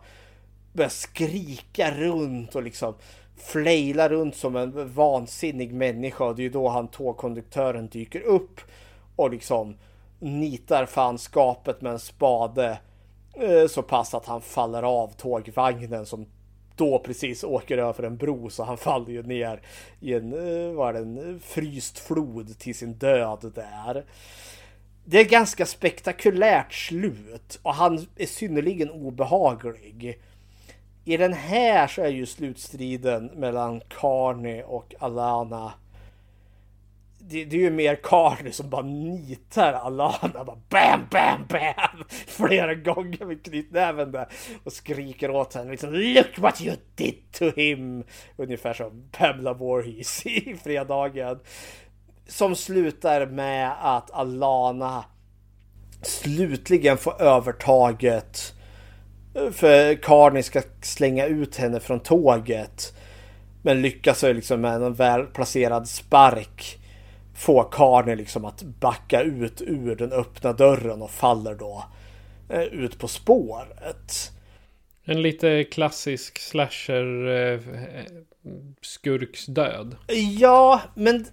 börjar skrika runt och liksom flejla runt som en vansinnig människa. Och det är ju då han tågkonduktören dyker upp och liksom nitar fanskapet med en spade Eh, så pass att han faller av tågvagnen som då precis åker över en bro så han faller ju ner i en, eh, var det, en eh, fryst flod till sin död där. Det är ganska spektakulärt slut och han är synnerligen obehaglig. I den här så är ju slutstriden mellan Carney och Alana det, det, är ju mer Carney som bara nitar Alana. Bara bam, bam, bam! Flera gånger med knytnäven där. Och skriker åt henne liksom Look what you did to him! Ungefär som Pamela Voorhees i Fredagen. Som slutar med att Alana slutligen får övertaget. För Carney ska slänga ut henne från tåget. Men lyckas liksom med en väl placerad spark få Carney liksom att backa ut ur den öppna dörren och faller då eh, ut på spåret.
En lite klassisk slasher eh, skurks död.
Ja, men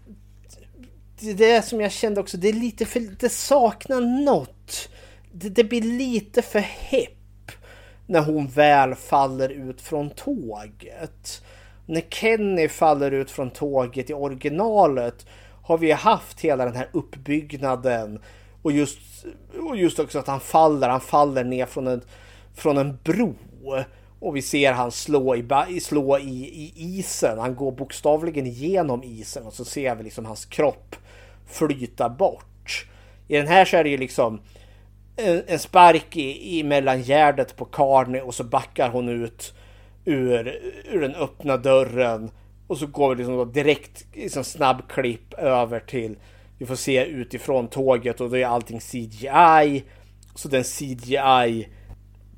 det är som jag kände också, det är lite för, det saknar något. Det, det blir lite för hepp när hon väl faller ut från tåget. När Kenny faller ut från tåget i originalet har vi haft hela den här uppbyggnaden och just, och just också att han faller, han faller ner från en, från en bro. Och vi ser han slå, i, slå i, i isen. Han går bokstavligen igenom isen och så ser vi liksom hans kropp flyta bort. I den här så är det ju liksom en, en spark i, i mellangärdet på Carney och så backar hon ut ur, ur den öppna dörren och så går vi liksom direkt liksom snabb klipp över till vi får se utifrån tåget och då är allting CGI. Så den CGI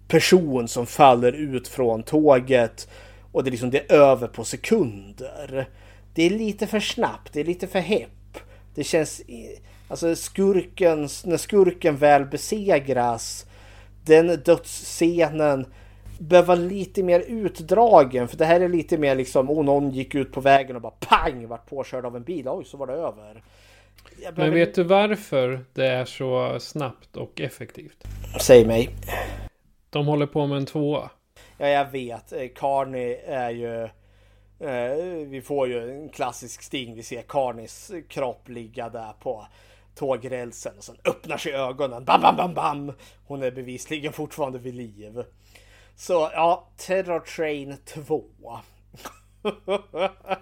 person som faller ut från tåget och det är liksom det är över på sekunder. Det är lite för snabbt, det är lite för hepp. Det känns alltså skurken när skurken väl besegras. Den dödsscenen behöva vara lite mer utdragen. För det här är lite mer liksom, oh, någon gick ut på vägen och bara pang vart påkörd av en bil. Oj, så var det över.
Behöver... Men vet du varför det är så snabbt och effektivt?
Säg mig.
De håller på med en tvåa.
Ja, jag vet. Eh, Carney är ju... Eh, vi får ju en klassisk sting. Vi ser Carneys kropp ligga där på tågrälsen och sen öppnar sig ögonen. Bam, bam, bam, bam! Hon är bevisligen fortfarande vid liv. Så ja, Terror Train 2.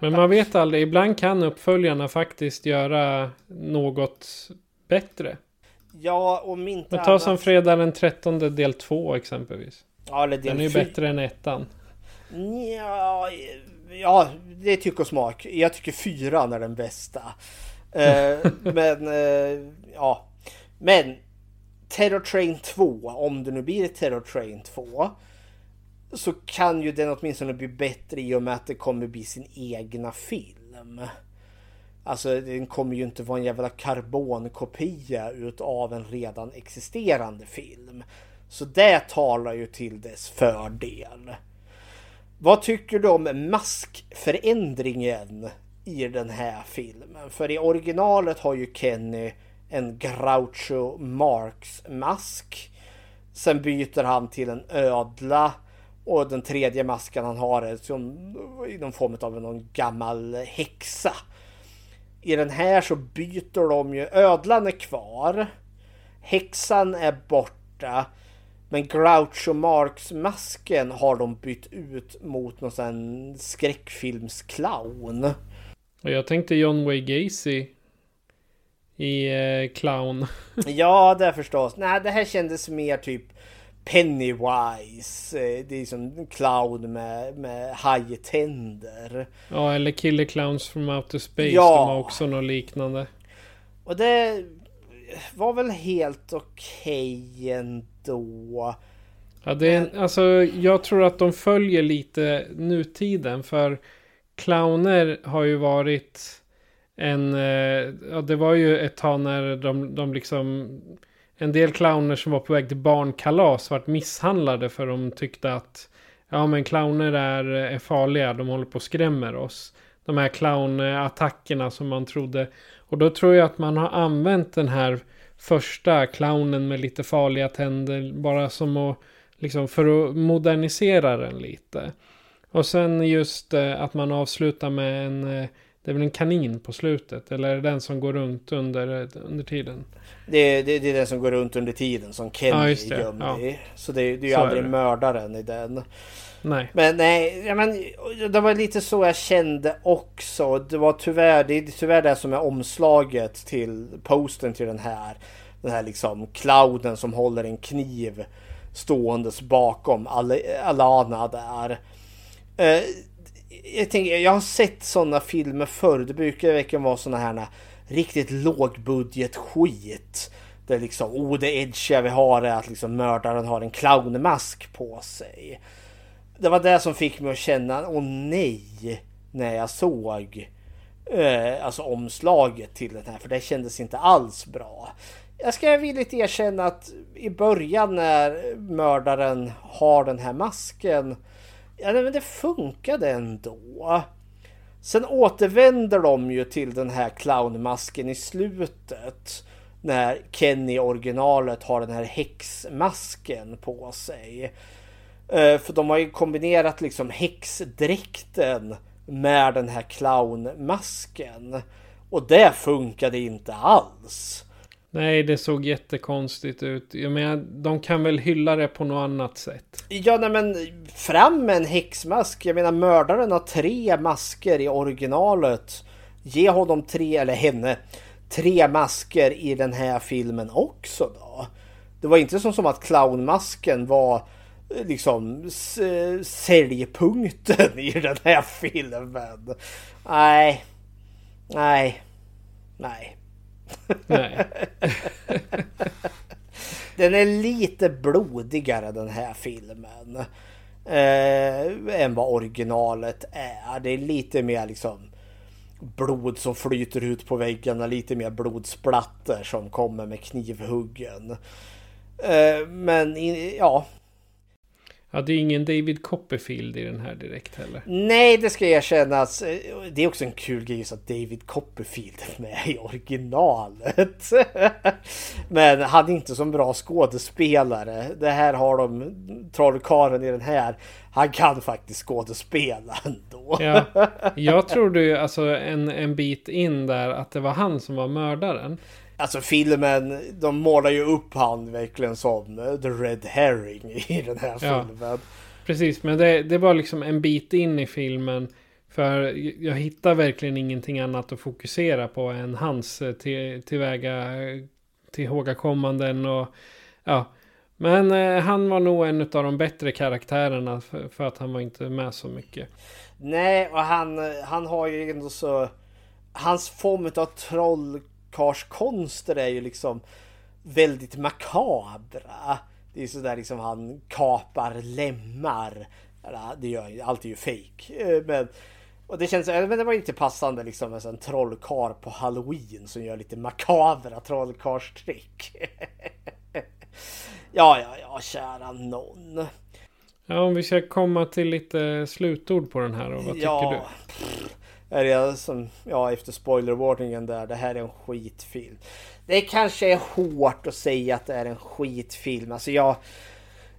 Men man vet aldrig, ibland kan uppföljarna faktiskt göra något bättre.
Ja, om inte
Men ta
annat-
som fredag den 13 del 2 exempelvis.
Ja, eller del
Den är ju bättre än ettan.
Ja, ja, det är tyck och smak. Jag tycker fyran är den bästa. Eh, men, eh, ja. Men Terror Train 2, om det nu blir Terror Train 2. Så kan ju den åtminstone bli bättre i och med att det kommer bli sin egna film. Alltså den kommer ju inte vara en jävla karbonkopia utav en redan existerande film. Så det talar ju till dess fördel. Vad tycker du om maskförändringen i den här filmen? För i originalet har ju Kenny en Groucho Marx mask. Sen byter han till en ödla. Och den tredje masken han har är som i någon form av någon gammal häxa. I den här så byter de ju, ödlan är kvar. Häxan är borta. Men Groucho Marx-masken har de bytt ut mot någon sån skräckfilmsclown.
Och jag tänkte John Wayne Gacy. I eh, Clown.
Ja, det förstås. Nej, det här kändes mer typ Pennywise. Eh, Det är som clown med, med hajtänder.
Ja, eller Killer Clowns from Outer Space.
Ja.
De har också något liknande.
Och det var väl helt okej ändå.
Ja, det är, alltså, jag tror att de följer lite nutiden. För clowner har ju varit en... eh, Ja, det var ju ett tag när de, de liksom... En del clowner som var på väg till barnkalas vart misshandlade för de tyckte att ja men clowner är, är farliga, de håller på och skrämmer oss. De här clownattackerna som man trodde. Och då tror jag att man har använt den här första clownen med lite farliga tänder bara som att liksom för att modernisera den lite. Och sen just eh, att man avslutar med en eh, det är väl en kanin på slutet eller är det den som går runt under, under tiden?
Det, det, det är den som går runt under tiden som Kenny
Ja,
är gömd
Ja.
i. Så det, det är ju
Så är
aldrig
det.
mördaren i den.
Nej.
Men nej, ja, men, det var lite så jag kände också. Det var tyvärr det, är tyvärr det som är omslaget till posten till den här. Den här liksom clownen som håller en kniv ståendes bakom Al- Alana där. Eh, jag, tänker, jag har sett sådana filmer förr. Det brukar verkligen vara sådana här riktigt lågbudget skit. Där liksom, oh det edgiga vi har är att liksom mördaren har en clownmask på sig. Det var det som fick mig att känna, åh nej, när jag såg eh, alltså omslaget till den här. För det kändes inte alls bra. Jag ska villigt erkänna att i början när mördaren har den här masken. Ja men det funkade ändå. Sen återvänder de ju till den här clownmasken i slutet. När Kenny i originalet har den här häxmasken på sig. Eh, för de har ju kombinerat liksom häxdräkten med den här clownmasken. Och det funkade inte alls.
Nej, det såg jättekonstigt ut. Jag menar, de kan väl hylla det på något annat sätt.
Ja, nej men fram med en häxmask. Jag menar mördaren har tre masker i originalet. Ge honom tre, eller henne, tre masker i den här filmen också då. Det var inte som, som att clownmasken var eh, liksom säljpunkten i den här filmen. Nej. Nej. Nej.
Nej.
Den är lite blodigare den här filmen. Eh, än vad originalet är. Det är lite mer liksom blod som flyter ut på väggarna. Lite mer blodsplatter som kommer med knivhuggen. Eh, men in, ja,
Ja, det är ingen David Copperfield i den här direkt heller.
Nej, det ska erkännas. Det är också en kul grej att David Copperfield är med i originalet. Men han är inte så bra skådespelare. Det här har de, trollkarlen i den här, han kan faktiskt skådespela ändå.
Ja, jag trodde ju alltså en, en bit in där att det var han som var mördaren.
Alltså filmen, de målar ju upp han verkligen som the red herring i den här
Ja.
filmen.
Precis, men det, det var liksom en bit in i filmen. För jag hittar verkligen ingenting annat att fokusera på än hans eh, till, tillväga tillhågakommanden och ja. Men eh, han var nog en av de bättre karaktärerna för, för, att han var inte med så mycket.
Nej, och han, han har ju ändå så... Hans form av trollkarlskonster är ju liksom väldigt makabra. Det är sådär liksom han kapar lemmar. Det gör allt är ju fejk. Eh, men, och det känns, men det var inte passande liksom med en trollkar på halloween som gör lite makabra trollkarlstrick. ja, ja, ja, kära någon.
Ja, om vi ska komma till lite slutord på den här och vad tycker ja, du?
Är det som, ja efter spoilervarningen där, det här är en skitfilm. Det kanske är hårt att säga att det är en skitfilm. Alltså jag,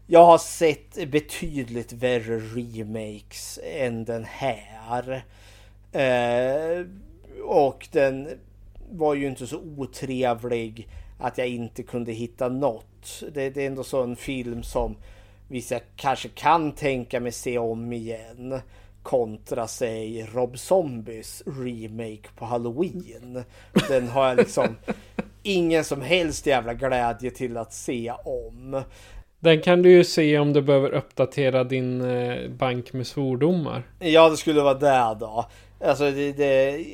jag har sett betydligt värre remakes än den här. Eh, och den var ju inte så otrevlig att jag inte kunde hitta något. Det, det är ändå så en film som vissa kanske kan tänka mig se om igen. Kontra sig Rob Zombies remake på Halloween. Den har jag liksom ingen som helst jävla glädje till att se om.
Den kan du ju se om du behöver uppdatera din eh, bank med svordomar.
Ja, det skulle vara det då. Alltså det, det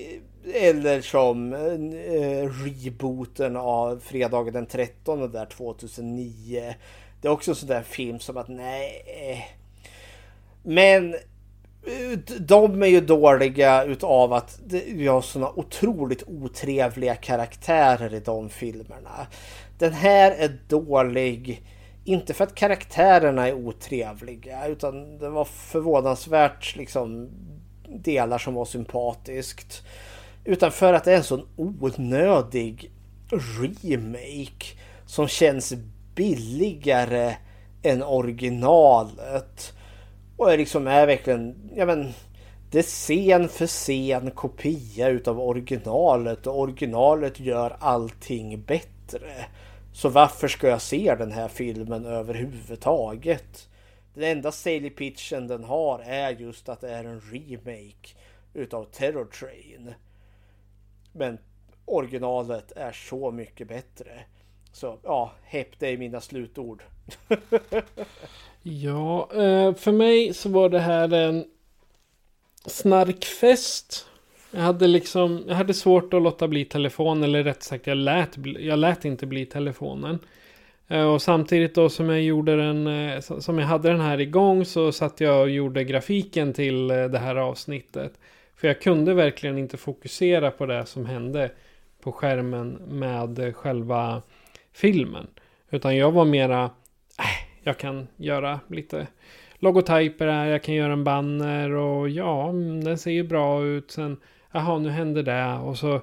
eller som eh, rebooten av fredagen den 13 där 2009. Det är också en sån där film som att nej. Men de är ju dåliga utav att vi har såna otroligt otrevliga karaktärer i de filmerna. Den här är dålig, inte för att karaktärerna är otrevliga utan det var förvånansvärt liksom delar som var sympatiskt. Utan för att det är en sån onödig remake som känns billigare än originalet. Och är liksom är verkligen, ja men det är scen för scen kopia utav originalet och originalet gör allting bättre. Så varför ska jag se den här filmen överhuvudtaget? Den enda sale pitchen den har är just att det är en remake utav Terror Train. Men originalet är så mycket bättre. Så ja, häpp det är mina slutord.
ja, eh, för mig så var det här en snarkfest. Jag hade liksom, jag hade svårt att låta bli telefonen, eller rätt sagt jag lät, jag lät inte bli telefonen. Eh, och samtidigt då som jag gjorde den, eh, som jag hade den här igång så satt jag och gjorde grafiken till det här avsnittet. För jag kunde verkligen inte fokusera på det som hände på skärmen med själva filmen. Utan jag var mera, äh, jag kan göra lite logotyper här, jag kan göra en banner och ja, mm, den ser ju bra ut. Sen, jaha, nu händer det och så.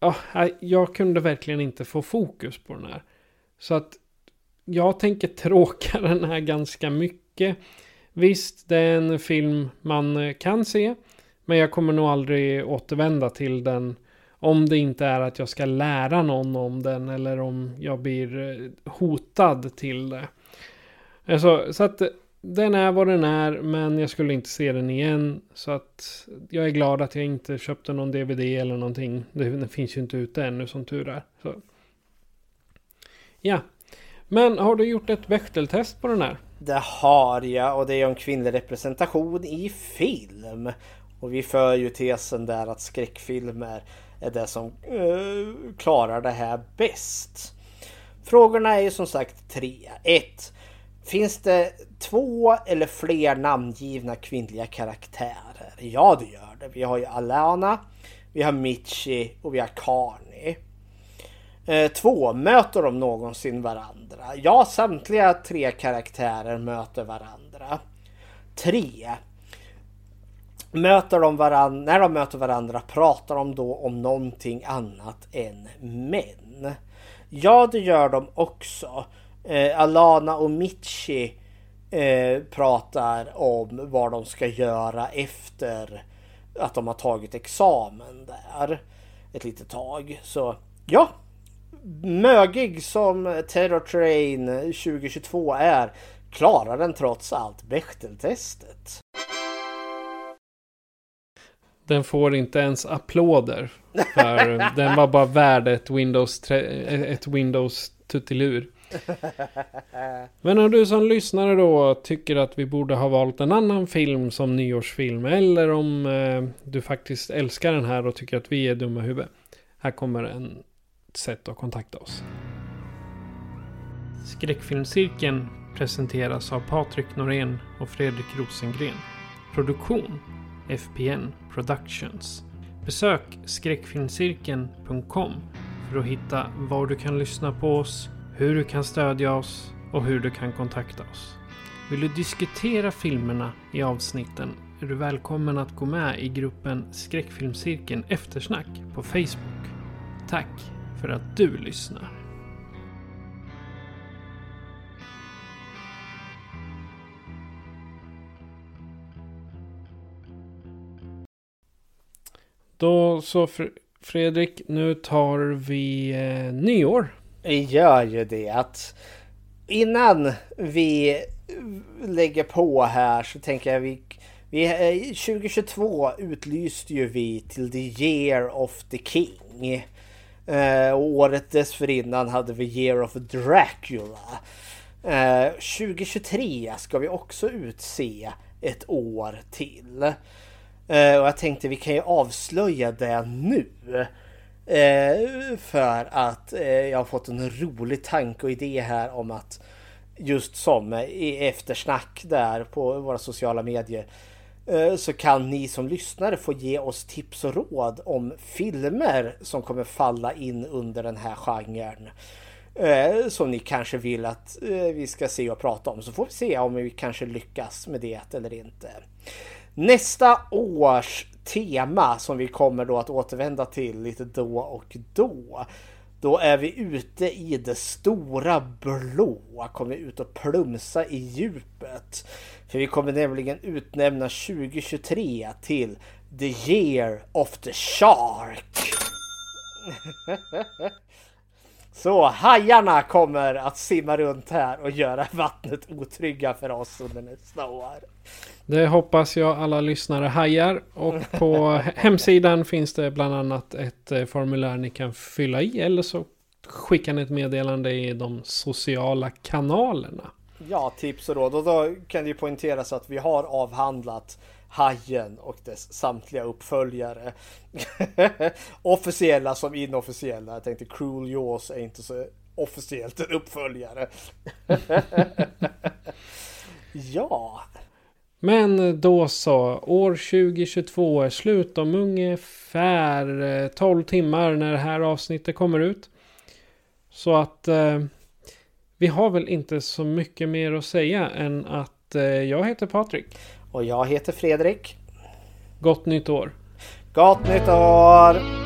Ja, jag kunde verkligen inte få fokus på den här. Så att jag tänker tråka den här ganska mycket. Visst, det är en film man eh, kan se. Men jag kommer nog aldrig återvända till den om det inte är att jag ska lära någon om den eller om jag blir eh, hotad till det. Alltså, så att den är vad den är men jag skulle inte se den igen. Så att jag är glad att jag inte köpte någon DVD eller någonting. Den finns ju inte ute ännu som tur är. Så. Ja. Men har du gjort ett Bechteltest på den här?
Det har jag och det är om kvinnlig representation i film. Och vi för ju tesen där att skräckfilmer är det som uh, klarar det här bäst. Frågorna är ju som sagt tre. 1. Finns det två eller fler namngivna kvinnliga karaktärer? Ja, det gör det. Vi har ju Alana, vi har Michi och vi har Karni. 2. Eh, möter de någonsin varandra? Ja, samtliga tre karaktärer möter varandra. 3. Möter de varandra, när de möter varandra pratar de då om någonting annat än män? Ja, det gör de också. Eh, Alana och Michi eh, pratar om vad de ska göra efter att de har tagit examen där ett litet tag. Så ja, mögig som Terror Train 2022 är klarar den trots allt Bechteltestet.
Den får inte ens applåder. För den var bara värd ett Windows, ett Windows tuttilur. Men om du som lyssnare då tycker att vi borde ha valt en annan film som nyårsfilm. Eller om eh, du faktiskt älskar den här och tycker att vi är dumma i huvudet. Här kommer en sätt att kontakta oss. Skräckfilmscirkeln presenteras av Patrik Norén och Fredrik Rosengren. Produktion FPN Productions. Besök skräckfilmscirkeln.com för att hitta var du kan lyssna på oss, hur du kan stödja oss och hur du kan kontakta oss. Vill du diskutera filmerna i avsnitten är du välkommen att gå med i gruppen Skräckfilmscirkeln Eftersnack på Facebook. Tack för att du lyssnar. Då så Fredrik, nu tar vi eh, nyår.
Vi gör ju det. Att innan vi lägger på här så tänker jag vi, vi eh, 2022 utlyste ju vi till the year of the king. Eh, och året dessförinnan hade vi year of Dracula. Eh, 2023 ska vi också utse ett år till. Eh, och jag tänkte vi kan ju avslöja det nu. Eh, för att eh, jag har fått en rolig tanke och idé här om att just som eh, i eftersnack där på våra sociala medier eh, så kan ni som lyssnare få ge oss tips och råd om filmer som kommer falla in under den här genren. Eh, som ni kanske vill att vi ska se och prata om. Så får vi se om vi kanske lyckas med det eller inte. Nästa års tema som vi kommer då att återvända till lite då och då. Då är vi ute i det stora blå. Kommer ut och plumsa i djupet. För vi kommer nämligen utnämna 2023 till The Year of the Shark. Så hajarna kommer att simma runt här och göra vattnet otrygga för oss under nästa år.
Det hoppas jag alla lyssnare hajar. Och på hemsidan finns det bland annat ett eh, formulär ni kan fylla i. Eller så skickar ni ett meddelande i de sociala kanalerna.
Ja, tips och råd. Och då kan det ju poängteras att vi har avhandlat Hajen och dess samtliga uppföljare. Officiella som inofficiella. Jag tänkte Cruel Jaws är inte så officiellt en uppföljare. ja,
Men då så. År 2022 är slut om ungefär eh, 12 timmar när det här avsnittet kommer ut. Så att eh, vi har väl inte så mycket mer att säga än att eh, jag heter Patrik
och jag heter Fredrik.
Gott nytt år.
Gott nytt år!